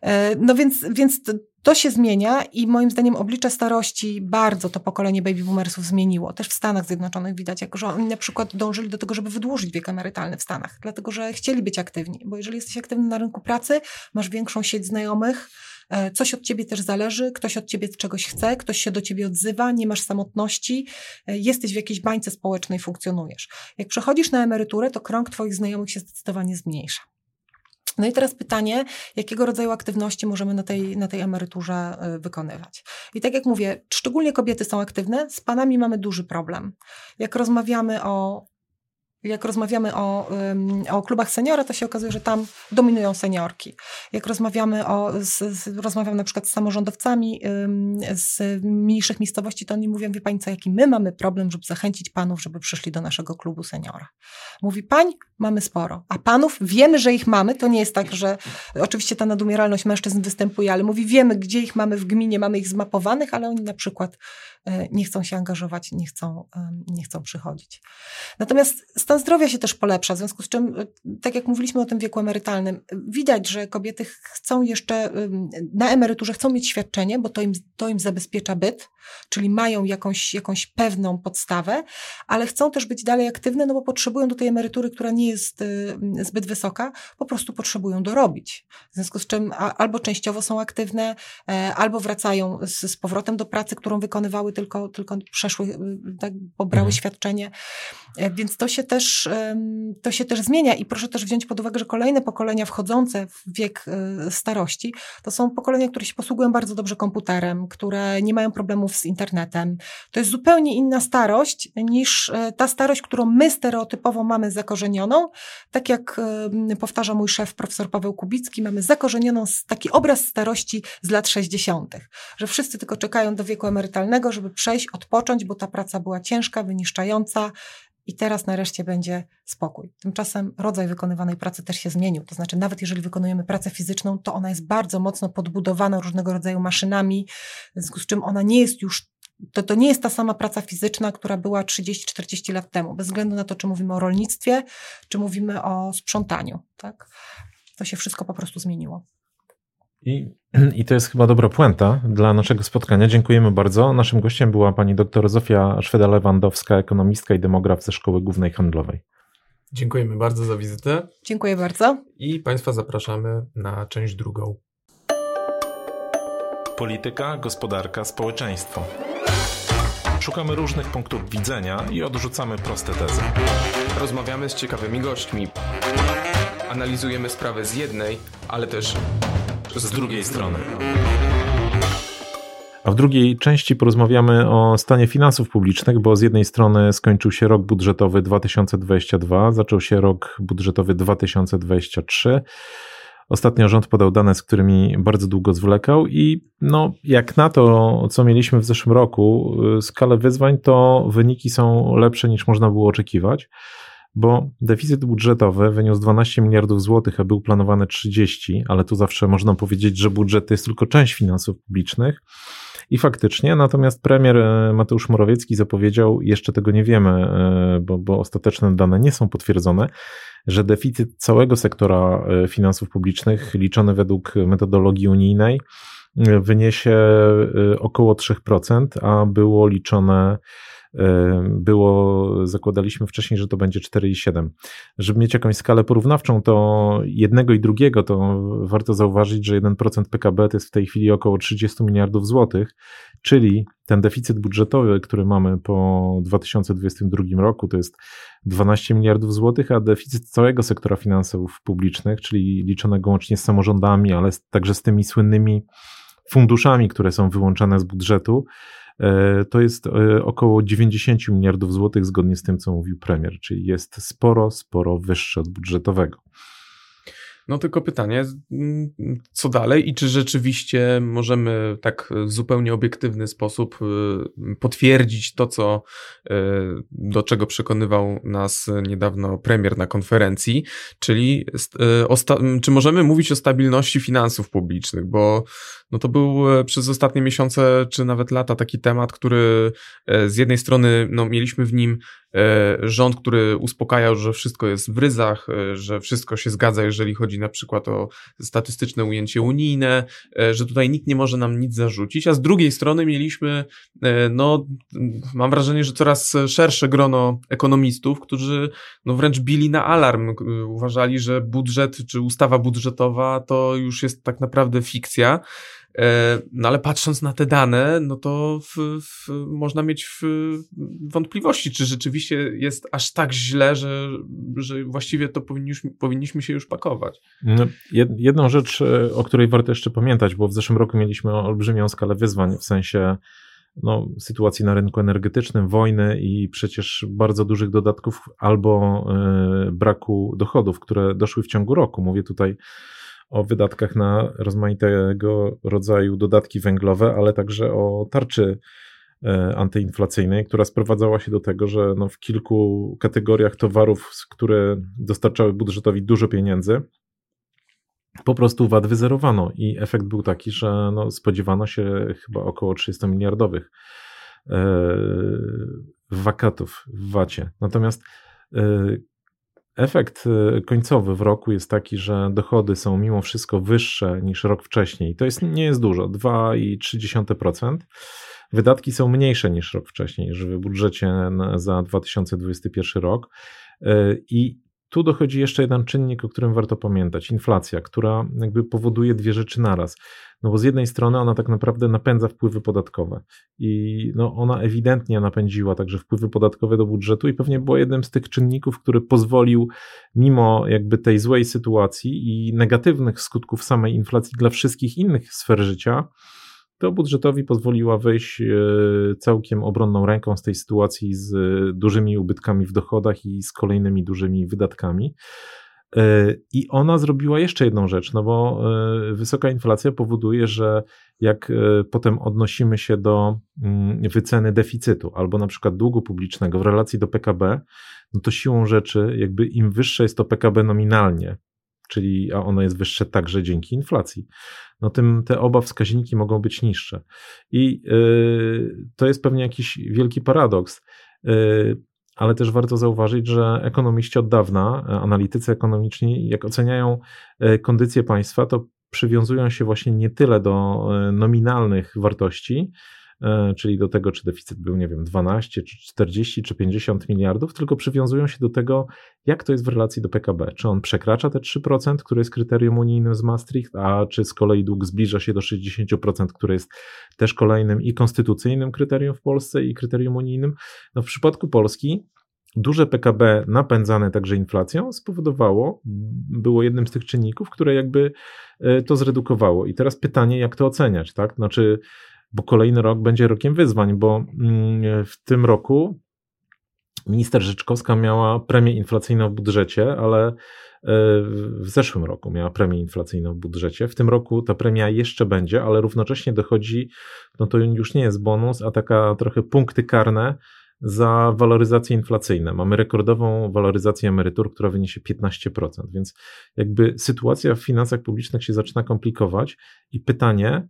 E, no więc, więc to się zmienia i moim zdaniem oblicze starości bardzo to pokolenie baby boomersów zmieniło. Też w Stanach Zjednoczonych widać, jako że oni na przykład dążyli do tego, żeby wydłużyć wiek emerytalny w Stanach, dlatego że chcieli być aktywni, bo jeżeli jesteś aktywny na rynku pracy, masz większą sieć znajomych, e, coś od ciebie też zależy, ktoś od ciebie czegoś chce, ktoś się do ciebie odzywa, nie masz samotności, e, jesteś w jakiejś bańce społecznej, funkcjonujesz. Jak przechodzisz na emeryturę, to krąg twoich znajomych się zdecydowanie zmniejsza. No i teraz pytanie, jakiego rodzaju aktywności możemy na tej, na tej emeryturze y, wykonywać. I tak jak mówię, szczególnie kobiety są aktywne, z panami mamy duży problem. Jak rozmawiamy o jak rozmawiamy o, o klubach seniora, to się okazuje, że tam dominują seniorki. Jak rozmawiamy o, z, z, rozmawiam na przykład z samorządowcami z mniejszych miejscowości, to oni mówią, wie pani co, jaki my mamy problem, żeby zachęcić panów, żeby przyszli do naszego klubu seniora. Mówi, pań, mamy sporo, a panów wiemy, że ich mamy, to nie jest tak, że oczywiście ta nadumieralność mężczyzn występuje, ale mówi, wiemy, gdzie ich mamy w gminie, mamy ich zmapowanych, ale oni na przykład e, nie chcą się angażować, nie chcą, nie chcą przychodzić. Natomiast stan zdrowia się też polepsza, w związku z czym, y, tak jak mówiliśmy o tym wieku emerytalnym, widać, że kobiety chcą jeszcze na emeryturze, chcą mieć świadczenie, bo to im, to im zabezpiecza byt, czyli mają jakąś, jakąś pewną podstawę, ale chcą też być dalej aktywne, no bo potrzebują do tej emerytury, która nie jest y, zbyt wysoka, po prostu potrzebują dorobić. W związku z czym albo częściowo są aktywne, e, albo wracają z, z powrotem do pracy, którą wykonywały, tylko, tylko przeszły, y, tak, pobrały mhm. świadczenie. E, więc to się też też, to się też zmienia i proszę też wziąć pod uwagę, że kolejne pokolenia wchodzące w wiek e, starości to są pokolenia, które się posługują bardzo dobrze komputerem, które nie mają problemów z internetem. To jest zupełnie inna starość niż e, ta starość, którą my stereotypowo mamy zakorzenioną. Tak jak powtarza mój szef, profesor Paweł Kubicki, mamy zakorzenioną taki obraz starości z lat 60., że wszyscy tylko czekają do wieku emerytalnego, żeby przejść, odpocząć, bo ta praca była ciężka, wyniszczająca, i teraz nareszcie będzie spokój. Tymczasem rodzaj wykonywanej pracy też się zmienił. To znaczy, nawet jeżeli wykonujemy pracę fizyczną, to ona jest bardzo mocno podbudowana różnego rodzaju maszynami, w związku z czym ona nie jest już to, to nie jest ta sama praca fizyczna, która była 30-40 lat temu, bez względu na to, czy mówimy o rolnictwie, czy mówimy o sprzątaniu. Tak? To się wszystko po prostu zmieniło. I, I to jest chyba dobra puenta dla naszego spotkania. Dziękujemy bardzo. Naszym gościem była pani dr Zofia Szweda-Lewandowska, ekonomistka i demograf ze Szkoły Głównej Handlowej. Dziękujemy bardzo za wizytę. Dziękuję bardzo. I Państwa zapraszamy na część drugą. Polityka, gospodarka, społeczeństwo. Szukamy różnych punktów widzenia i odrzucamy proste tezy. Rozmawiamy z ciekawymi gośćmi. Analizujemy sprawę z jednej, ale też z drugiej strony. A w drugiej części porozmawiamy o stanie finansów publicznych, bo z jednej strony skończył się rok budżetowy 2022, zaczął się rok budżetowy 2023. Ostatnio rząd podał dane, z którymi bardzo długo zwlekał, i no, jak na to, co mieliśmy w zeszłym roku, skalę wyzwań, to wyniki są lepsze niż można było oczekiwać bo deficyt budżetowy wyniósł 12 miliardów złotych, a był planowany 30, ale tu zawsze można powiedzieć, że budżet to jest tylko część finansów publicznych. I faktycznie, natomiast premier e, Mateusz Morawiecki zapowiedział, jeszcze tego nie wiemy, e, bo, bo ostateczne dane nie są potwierdzone, że deficyt całego sektora e, finansów publicznych, liczony według metodologii unijnej, wyniesie około 3%, a było liczone było, zakładaliśmy wcześniej, że to będzie 4,7. Żeby mieć jakąś skalę porównawczą, to jednego i drugiego, to warto zauważyć, że 1% PKB to jest w tej chwili około 30 miliardów złotych, czyli ten deficyt budżetowy, który mamy po 2022 roku, to jest 12 miliardów złotych, a deficyt całego sektora finansów publicznych, czyli liczonego łącznie z samorządami, ale także z tymi słynnymi funduszami, które są wyłączane z budżetu, to jest e, około 90 miliardów złotych, zgodnie z tym, co mówił premier, czyli jest sporo, sporo wyższe od budżetowego. No tylko pytanie, mm, co dalej i czy rzeczywiście możemy tak w zupełnie obiektywny sposób y, potwierdzić to, co, y, do czego przekonywał nas niedawno premier na konferencji, czyli y, czy możemy mówić o stabilności finansów publicznych, bo no to był e, przez ostatnie miesiące, czy nawet lata taki temat, który e, z jednej strony no, mieliśmy w nim e, rząd, który uspokajał, że wszystko jest w ryzach, że wszystko się zgadza, jeżeli chodzi na przykład o statystyczne ujęcie unijne, że tutaj nikt nie może nam nic zarzucić, a z drugiej strony mieliśmy, no, mam wrażenie, że coraz szersze grono ekonomistów, którzy no, wręcz bili na alarm, uważali, że budżet czy ustawa budżetowa to już jest tak naprawdę fikcja. E, no ale patrząc na te dane, no to w, w, można mieć w, wątpliwości, czy rzeczywiście jest aż tak źle, że, że właściwie to powinniśmy, powinniśmy się już pakować. No, jedną rzecz, e, o której warto jeszcze pamiętać, bo w zeszłym roku mieliśmy olbrzymią skalę wyzwań w sensie no, sytuacji na rynku energetycznym, wojny i przecież bardzo dużych dodatków albo y, braku dochodów, które doszły w ciągu roku. Mówię tutaj o wydatkach na rozmaitego rodzaju dodatki węglowe, ale także o tarczy e, antyinflacyjnej, która sprowadzała się do tego, że no w kilku kategoriach towarów, które dostarczały budżetowi dużo pieniędzy, po prostu VAT wyzerowano i efekt był taki, że no spodziewano się chyba około 300 miliardowych e, wakatów w VAT-ie. Natomiast e, Efekt y, końcowy w roku jest taki, że dochody są mimo wszystko wyższe niż rok wcześniej. To jest, nie jest dużo, 2,3%. Wydatki są mniejsze niż rok wcześniej, że w budżecie za 2021 rok. Y, I tu dochodzi jeszcze jeden czynnik, o którym warto pamiętać: inflacja, która jakby powoduje dwie rzeczy naraz. No bo z jednej strony ona tak naprawdę napędza wpływy podatkowe i no ona ewidentnie napędziła także wpływy podatkowe do budżetu i pewnie była jednym z tych czynników, który pozwolił mimo jakby tej złej sytuacji i negatywnych skutków samej inflacji dla wszystkich innych sfer życia, to budżetowi pozwoliła wejść e, całkiem obronną ręką z tej sytuacji z dużymi ubytkami w dochodach i z kolejnymi dużymi wydatkami. E, I ona zrobiła jeszcze jedną rzecz, no bo e, wysoka inflacja powoduje, że jak potem odnosimy się do mm, wyceny deficytu albo na przykład długu publicznego w relacji do PKB, no to siłą rzeczy, jakby im wyższe jest to PKB nominalnie, czyli a ono jest wyższe także dzięki inflacji, no tym te oba wskaźniki mogą być niższe. I yy, to jest pewnie jakiś wielki paradoks. Yy, ale też warto zauważyć, że ekonomiści od dawna, analitycy ekonomiczni, jak oceniają y, kondycję państwa, to przywiązują się właśnie nie tyle do y, nominalnych wartości, E, czyli do tego, czy deficyt był, nie wiem, 12, czy 40, czy 50 miliardów, tylko przywiązują się do tego, jak to jest w relacji do PKB. Czy on przekracza te 3%, które jest kryterium unijnym z Maastricht, a czy z kolei dług zbliża się do 60%, które jest też kolejnym i konstytucyjnym kryterium w Polsce i kryterium unijnym. No w przypadku Polski duże PKB napędzane także inflacją spowodowało, było jednym z tych czynników, które jakby e, to zredukowało. I teraz pytanie, jak to oceniać, tak? Znaczy, bo kolejny rok będzie rokiem wyzwań, bo mm, w tym roku minister Rzeczkowska miała premię inflacyjną w budżecie, ale e, w zeszłym roku miała premię inflacyjną w budżecie. W tym roku ta premia jeszcze będzie, ale równocześnie dochodzi, no to już nie jest bonus, a taka trochę punkty karne za waloryzację inflacyjną. Mamy rekordową waloryzację emerytur, która wyniesie 15%, więc jakby sytuacja w finansach publicznych się zaczyna komplikować i pytanie,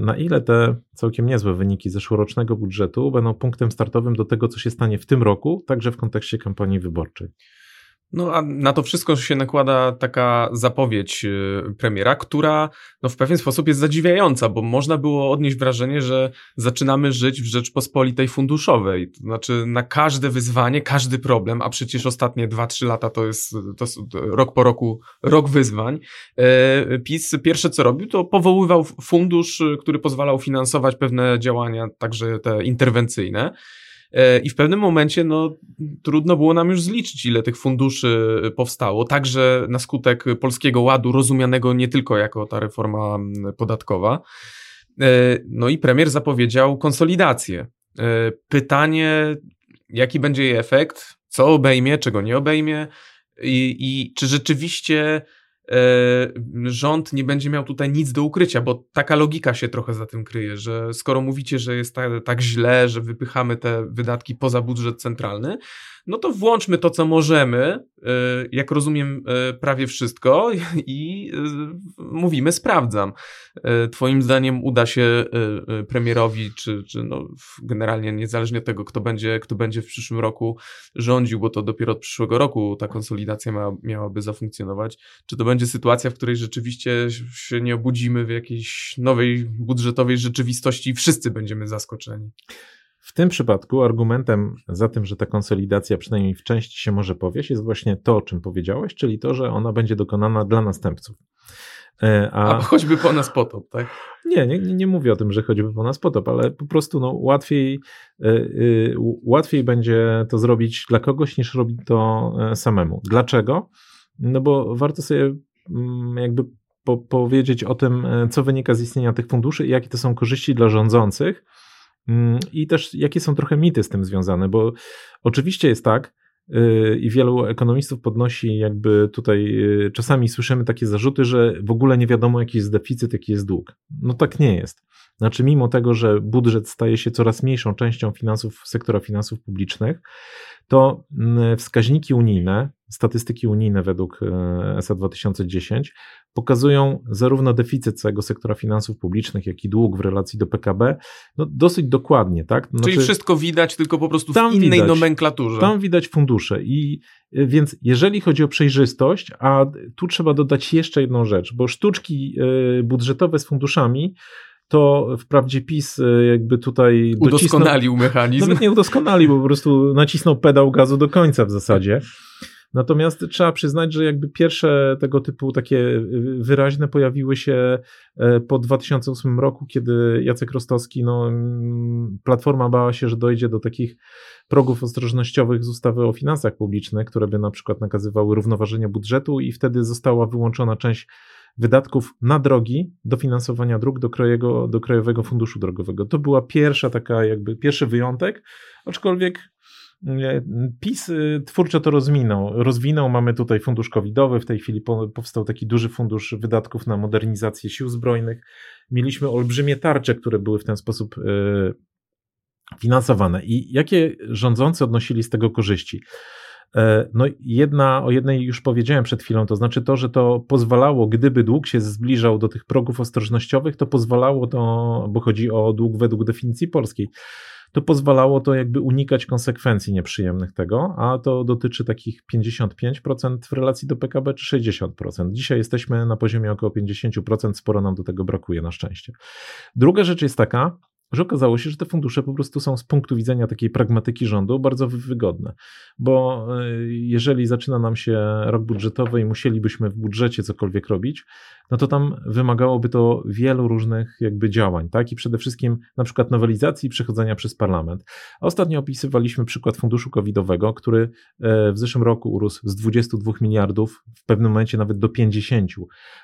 na ile te całkiem niezłe wyniki zeszłorocznego budżetu będą punktem startowym do tego, co się stanie w tym roku, także w kontekście kampanii wyborczej? No a na to wszystko się nakłada taka zapowiedź y, premiera, która no, w pewien sposób jest zadziwiająca, bo można było odnieść wrażenie, że zaczynamy żyć w Rzeczpospolitej funduszowej. To znaczy na każde wyzwanie, każdy problem, a przecież ostatnie 2-3 lata to jest, to rok po roku rok wyzwań. E, PiS pierwsze co robił, to powoływał fundusz, który pozwalał finansować pewne działania, także te interwencyjne. E, I w pewnym momencie no, trudno było nam już zliczyć, ile tych funduszy powstało, także na skutek polskiego ładu, rozumianego nie tylko jako ta reforma podatkowa. E, no i premier zapowiedział konsolidację. E, pytanie, jaki będzie jej efekt, co obejmie, czego nie obejmie i, i czy rzeczywiście rząd nie będzie miał tutaj nic do ukrycia, bo taka logika się trochę za tym kryje, że skoro mówicie, że jest tak, tak źle, że wypychamy te wydatki poza budżet centralny, no to włączmy to, co możemy, e, jak rozumiem, e, prawie wszystko i mówimy, sprawdzam. Twoim zdaniem uda się premierowi, czy, czy no generalnie niezależnie od tego, kto będzie, kto będzie w przyszłym roku rządził, bo to dopiero od przyszłego roku ta konsolidacja ma, miałaby zafunkcjonować, czy to będzie sytuacja, w której rzeczywiście się nie obudzimy w jakiejś nowej budżetowej rzeczywistości i wszyscy będziemy zaskoczeni. W tym przypadku argumentem za tym, że ta konsolidacja przynajmniej w części się może powieść, jest właśnie to, o czym powiedziałeś, czyli to, że ona będzie dokonana dla następców. E, a, A choćby po nas potop, tak? Nie, nie, nie mówię o tym, że choćby po nas potop, ale po prostu no, łatwiej, yy, łatwiej będzie to zrobić dla kogoś, niż robić to samemu. Dlaczego? No bo warto sobie mm, jakby po, powiedzieć o tym, co wynika z istnienia tych funduszy i jakie to są korzyści dla rządzących I też jakie są trochę mity z tym związane, bo oczywiście jest tak, y, i wielu ekonomistów podnosi, jakby tutaj y, czasami słyszymy takie zarzuty, że w ogóle nie wiadomo, jaki jest deficyt, jaki jest dług. No tak nie jest. Znaczy, mimo tego, że budżet staje się coraz mniejszą częścią finansów, sektora finansów publicznych, to mm, wskaźniki unijne, statystyki unijne według e, ESA 2010 pokazują zarówno deficyt całego sektora finansów publicznych, jak i dług w relacji do PKB no dosyć dokładnie. Tak? Znaczy, Czyli wszystko widać, tylko po prostu w innej widać, nomenklaturze. Tam widać fundusze. I e, więc jeżeli chodzi o przejrzystość, a tu trzeba dodać jeszcze jedną rzecz, bo sztuczki e, budżetowe z funduszami to wprawdzie PiS e, jakby tutaj udoskonalił mechanizm. Nawet nie udoskonalił, bo po prostu nacisnął pedał gazu do końca w zasadzie. Natomiast trzeba przyznać, że jakby pierwsze tego typu takie wyraźne pojawiły się e, po 2008 roku, kiedy Jacek Rostowski, no, Platforma bała się, że dojdzie do takich progów ostrożnościowych z ustawy o finansach publicznych, które by na przykład nakazywały równoważenie budżetu i wtedy została wyłączona część wydatków na drogi, dofinansowania dróg do, krajego, do Krajowego Funduszu Drogowego. To była pierwsza taka, jakby pierwszy wyjątek, aczkolwiek e, PiS y, twórczo to rozwinął. rozwinął. Mamy tutaj fundusz covidowy, w tej chwili powstał taki duży fundusz wydatków na modernizację sił zbrojnych. Mieliśmy olbrzymie tarcze, które były w ten sposób e, finansowane. I jakie rządzący odnosili z tego korzyści? E, no jedna, o jednej już powiedziałem przed chwilą, to znaczy to, że to pozwalało, gdyby dług się zbliżał do tych progów ostrożnościowych, to pozwalało to, bo chodzi o dług według definicji polskiej, to pozwalało to jakby unikać konsekwencji nieprzyjemnych tego, a to dotyczy takich 55% w relacji do PKB czy 60%. Dzisiaj jesteśmy na poziomie około 50%, sporo nam do tego brakuje na szczęście. Druga rzecz jest taka, że okazało się, że te fundusze po prostu są z punktu widzenia takiej pragmatyki rządu bardzo wygodne, bo e, jeżeli zaczyna nam się rok budżetowy i musielibyśmy w budżecie cokolwiek robić, no to tam wymagałoby to wielu różnych jakby działań, tak? I przede wszystkim na przykład nowelizacji i przechodzenia przez parlament. A ostatnio opisywaliśmy przykład funduszu covidowego, który e, w zeszłym roku urósł z 22 miliardów, w pewnym momencie nawet do 50,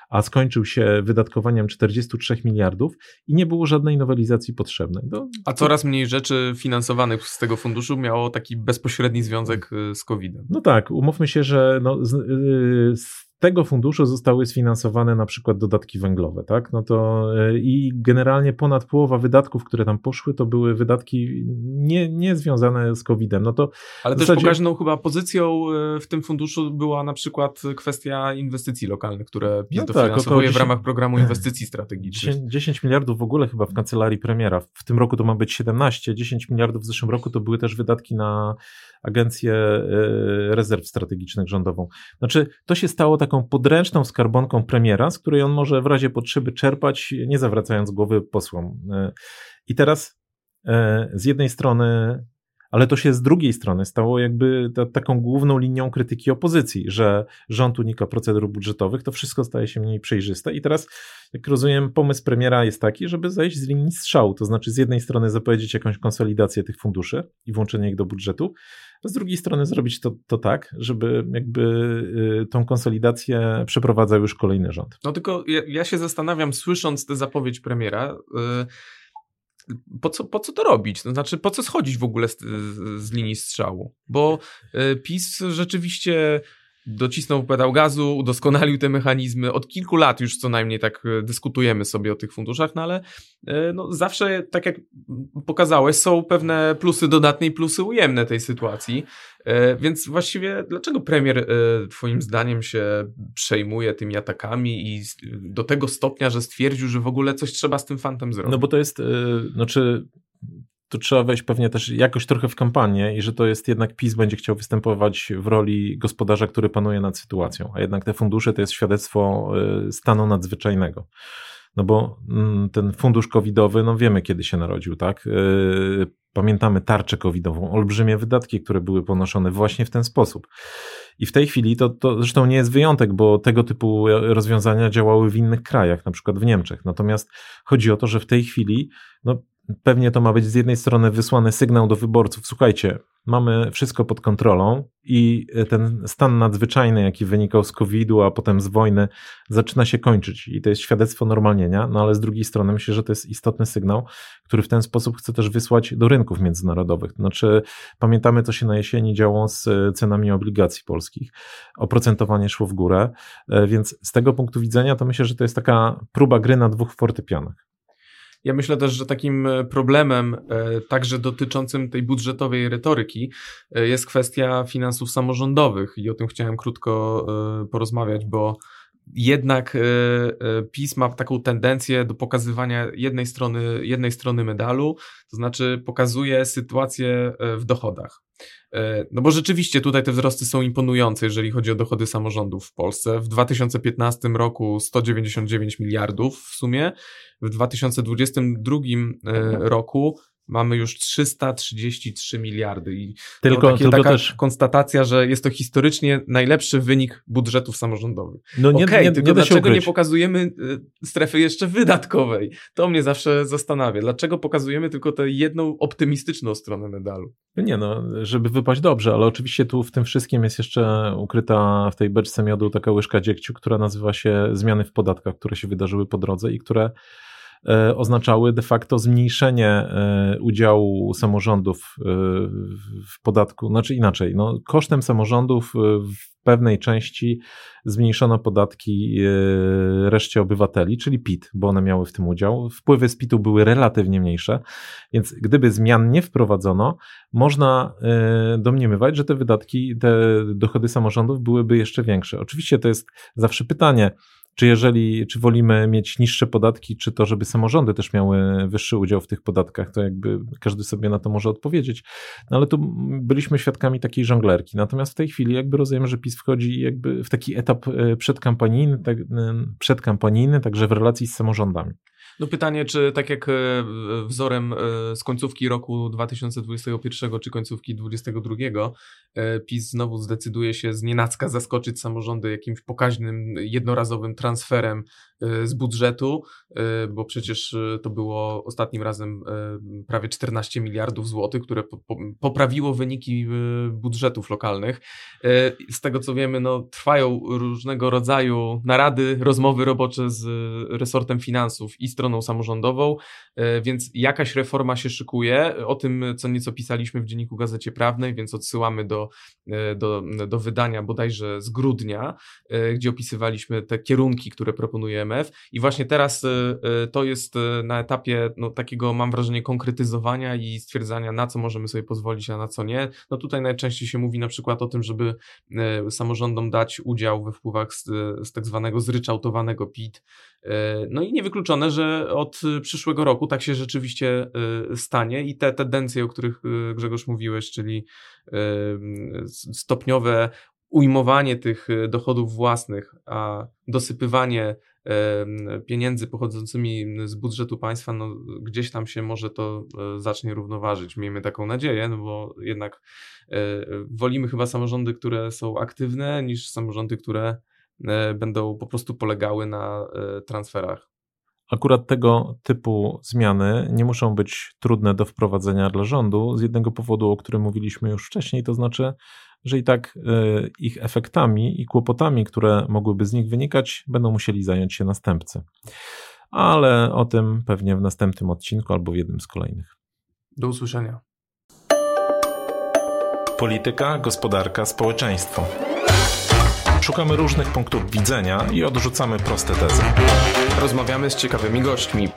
a skończył się wydatkowaniem 43 miliardów i nie było żadnej nowelizacji potrzebnej. To, a coraz mniej rzeczy finansowanych z tego funduszu miało taki bezpośredni związek e, z COVID-em. No tak, umówmy się, że no, z, z z tego funduszu zostały sfinansowane na przykład dodatki węglowe, tak? No to e, i generalnie ponad połowa wydatków, które tam poszły, to były wydatki nie, nie związane z COVID-em. No to Ale też pokaźną chyba pozycją e, w tym funduszu była na przykład kwestia inwestycji lokalnych, które PiS no dofinansowuje tak, 10, w ramach programu inwestycji strategicznych. 10, 10 miliardów w ogóle chyba w kancelarii premiera. W tym roku to ma być 17, 10 miliardów w zeszłym roku to były też wydatki na Agencję e, Rezerw Strategicznych rządową. Znaczy, to się stało taką podręczną skarbonką premiera, z której on może w razie potrzeby czerpać, nie zawracając głowy posłom. E, I teraz e, z jednej strony ale to się z drugiej strony stało jakby ta, taką główną linią krytyki opozycji, że rząd unika procedur budżetowych, to wszystko staje się mniej przejrzyste i teraz, jak rozumiem, pomysł premiera jest taki, żeby zejść z linii strzału, to znaczy z jednej strony zapowiedzieć jakąś konsolidację tych funduszy i włączenie ich do budżetu, z drugiej strony zrobić to, to tak, żeby jakby y, tą konsolidację przeprowadzał już kolejny rząd. No tylko ja, ja się zastanawiam, słysząc tę zapowiedź premiera, yy po co, po co to robić? To znaczy, po co schodzić w ogóle z, z linii strzału? Bo e, PiS rzeczywiście docisnął pedał gazu, udoskonalił te mechanizmy. Od kilku lat już co najmniej tak e, dyskutujemy sobie o tych funduszach, no ale e, no, zawsze, tak jak pokazałeś, są pewne plusy dodatnie i plusy ujemne tej sytuacji. E, więc właściwie dlaczego premier twoim zdaniem się przejmuje tymi atakami i do tego stopnia, że stwierdził, że w ogóle coś trzeba z tym fantem zrobić? No bo to jest, znaczy to trzeba wejść pewnie też jakoś trochę w kampanię i że to jest jednak PiS będzie chciał występować w roli gospodarza, który panuje nad sytuacją, a jednak te fundusze to jest świadectwo y, stanu nadzwyczajnego. No bo mm, ten fundusz covidowy, no wiemy kiedy się narodził, tak? Y, pamiętamy tarczę covidową, olbrzymie wydatki, które były ponoszone właśnie w ten sposób. I w tej chwili to, to zresztą nie jest wyjątek, bo tego typu rozwiązania działały w innych krajach, na przykład w Niemczech. Natomiast chodzi o to, że w tej chwili no, pewnie to ma być z jednej strony wysłany sygnał do wyborców, słuchajcie, mamy wszystko pod kontrolą i ten stan nadzwyczajny, jaki wynikał z COVID-u, a potem z wojny, zaczyna się kończyć i to jest świadectwo normalnienia, no ale z drugiej strony myślę, że to jest istotny sygnał, który w ten sposób chce też wysłać do rynków międzynarodowych. Znaczy, pamiętamy, co się na jesieni działo z cenami obligacji polskich. Oprocentowanie szło w górę, e, więc z tego punktu widzenia to myślę, że to jest taka próba gry na dwóch fortepianach. Ja myślę też, że takim e, problemem, e, także dotyczącym tej budżetowej retoryki, e, jest kwestia finansów samorządowych i o tym chciałem krótko porozmawiać, bo jednak PiS ma taką tendencję do pokazywania jednej strony, jednej strony medalu, to znaczy pokazuje sytuację w dochodach. E, no bo rzeczywiście tutaj te wzrosty są imponujące, jeżeli chodzi o dochody samorządów w Polsce. W 2015 roku 199 miliardów w sumie, w 2022 e, roku mamy już 333 miliardy. I tylko, takie, tylko taka też... konstatacja, że jest to historycznie najlepszy wynik budżetów samorządowych. No nie, okay, nie, tylko nie dlaczego nie pokazujemy y, strefy jeszcze wydatkowej? To mnie zawsze zastanawia. Dlaczego pokazujemy tylko tę jedną optymistyczną stronę medalu? No nie no, żeby wypaść dobrze, ale oczywiście tu w tym wszystkim jest jeszcze ukryta w tej beczce miodu taka łyżka dziegciu, która nazywa się zmiany w podatkach, które się wydarzyły po drodze i które oznaczały de facto zmniejszenie e, udziału samorządów e, w podatku, znaczy inaczej, no, kosztem samorządów w pewnej części zmniejszono podatki reszcie obywateli, czyli PIT, bo one miały w tym udział. Wpływy z PIT-u były relatywnie mniejsze, więc gdyby zmian nie wprowadzono, można domniemywać, że te wydatki, te dochody samorządów byłyby jeszcze większe. Oczywiście to jest zawsze pytanie, czy jeżeli, czy wolimy mieć niższe podatki, czy to, żeby samorządy też miały wyższy udział w tych podatkach, to jakby każdy sobie na to może odpowiedzieć. No ale tu byliśmy świadkami takiej żonglerki. Natomiast w tej chwili jakby rozumiem, że PiS wchodzi jakby w taki etap e, przedkampanijny, tak, e, przedkampanijny także w relacji z samorządami. No pytanie, czy tak jak e, wzorem z końcówki roku 2021 czy końcówki 2022 PiS znowu zdecyduje się z nienacka zaskoczyć samorządy jakimś pokaźnym, jednorazowym transferem z budżetu, bo przecież to było ostatnim razem prawie 14 miliardów złotych, które poprawiło wyniki budżetów lokalnych. Z tego co wiemy, no, trwają różnego rodzaju narady, rozmowy robocze z resortem finansów i stroną samorządową, więc jakaś reforma się szykuje. O tym, co nieco pisaliśmy w Dzienniku Gazecie Prawnej, więc odsyłamy do, do, do wydania bodajże z grudnia, gdzie opisywaliśmy te kierunki, które proponuje MF i właśnie teraz to jest na etapie no, takiego, mam wrażenie, konkretyzowania i stwierdzania, na co możemy sobie pozwolić, a na co nie. No tutaj najczęściej się mówi na przykład o tym, żeby samorządom dać udział we wpływach z, z tak zwanego zryczałtowanego PIT. No i niewykluczone, że od przyszłego roku tak się rzeczywiście stanie i te tendencje, o których Grzegorz mówiłeś, czyli stopniowe ujmowanie tych dochodów własnych, a dosypywanie pieniędzy pochodzącymi z budżetu państwa, no gdzieś tam się może to zacznie równoważyć. Miejmy taką nadzieję, no bo jednak wolimy chyba samorządy, które są aktywne, niż samorządy, które E, będą po prostu polegały na e, transferach. Akurat tego typu zmiany nie muszą być trudne do wprowadzenia dla rządu z jednego powodu, o którym mówiliśmy już wcześniej, to znaczy, że i tak e, ich efektami i kłopotami, które mogłyby z nich wynikać, będą musieli zająć się następcy. Ale o tym pewnie w następnym odcinku albo w jednym z kolejnych. Do usłyszenia. Polityka, gospodarka, społeczeństwo. Szukamy różnych punktów widzenia i odrzucamy proste tezy. Rozmawiamy z ciekawymi gośćmi.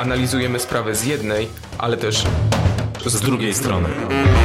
Analizujemy sprawę z jednej, ale też z, z drugiej strony. strony.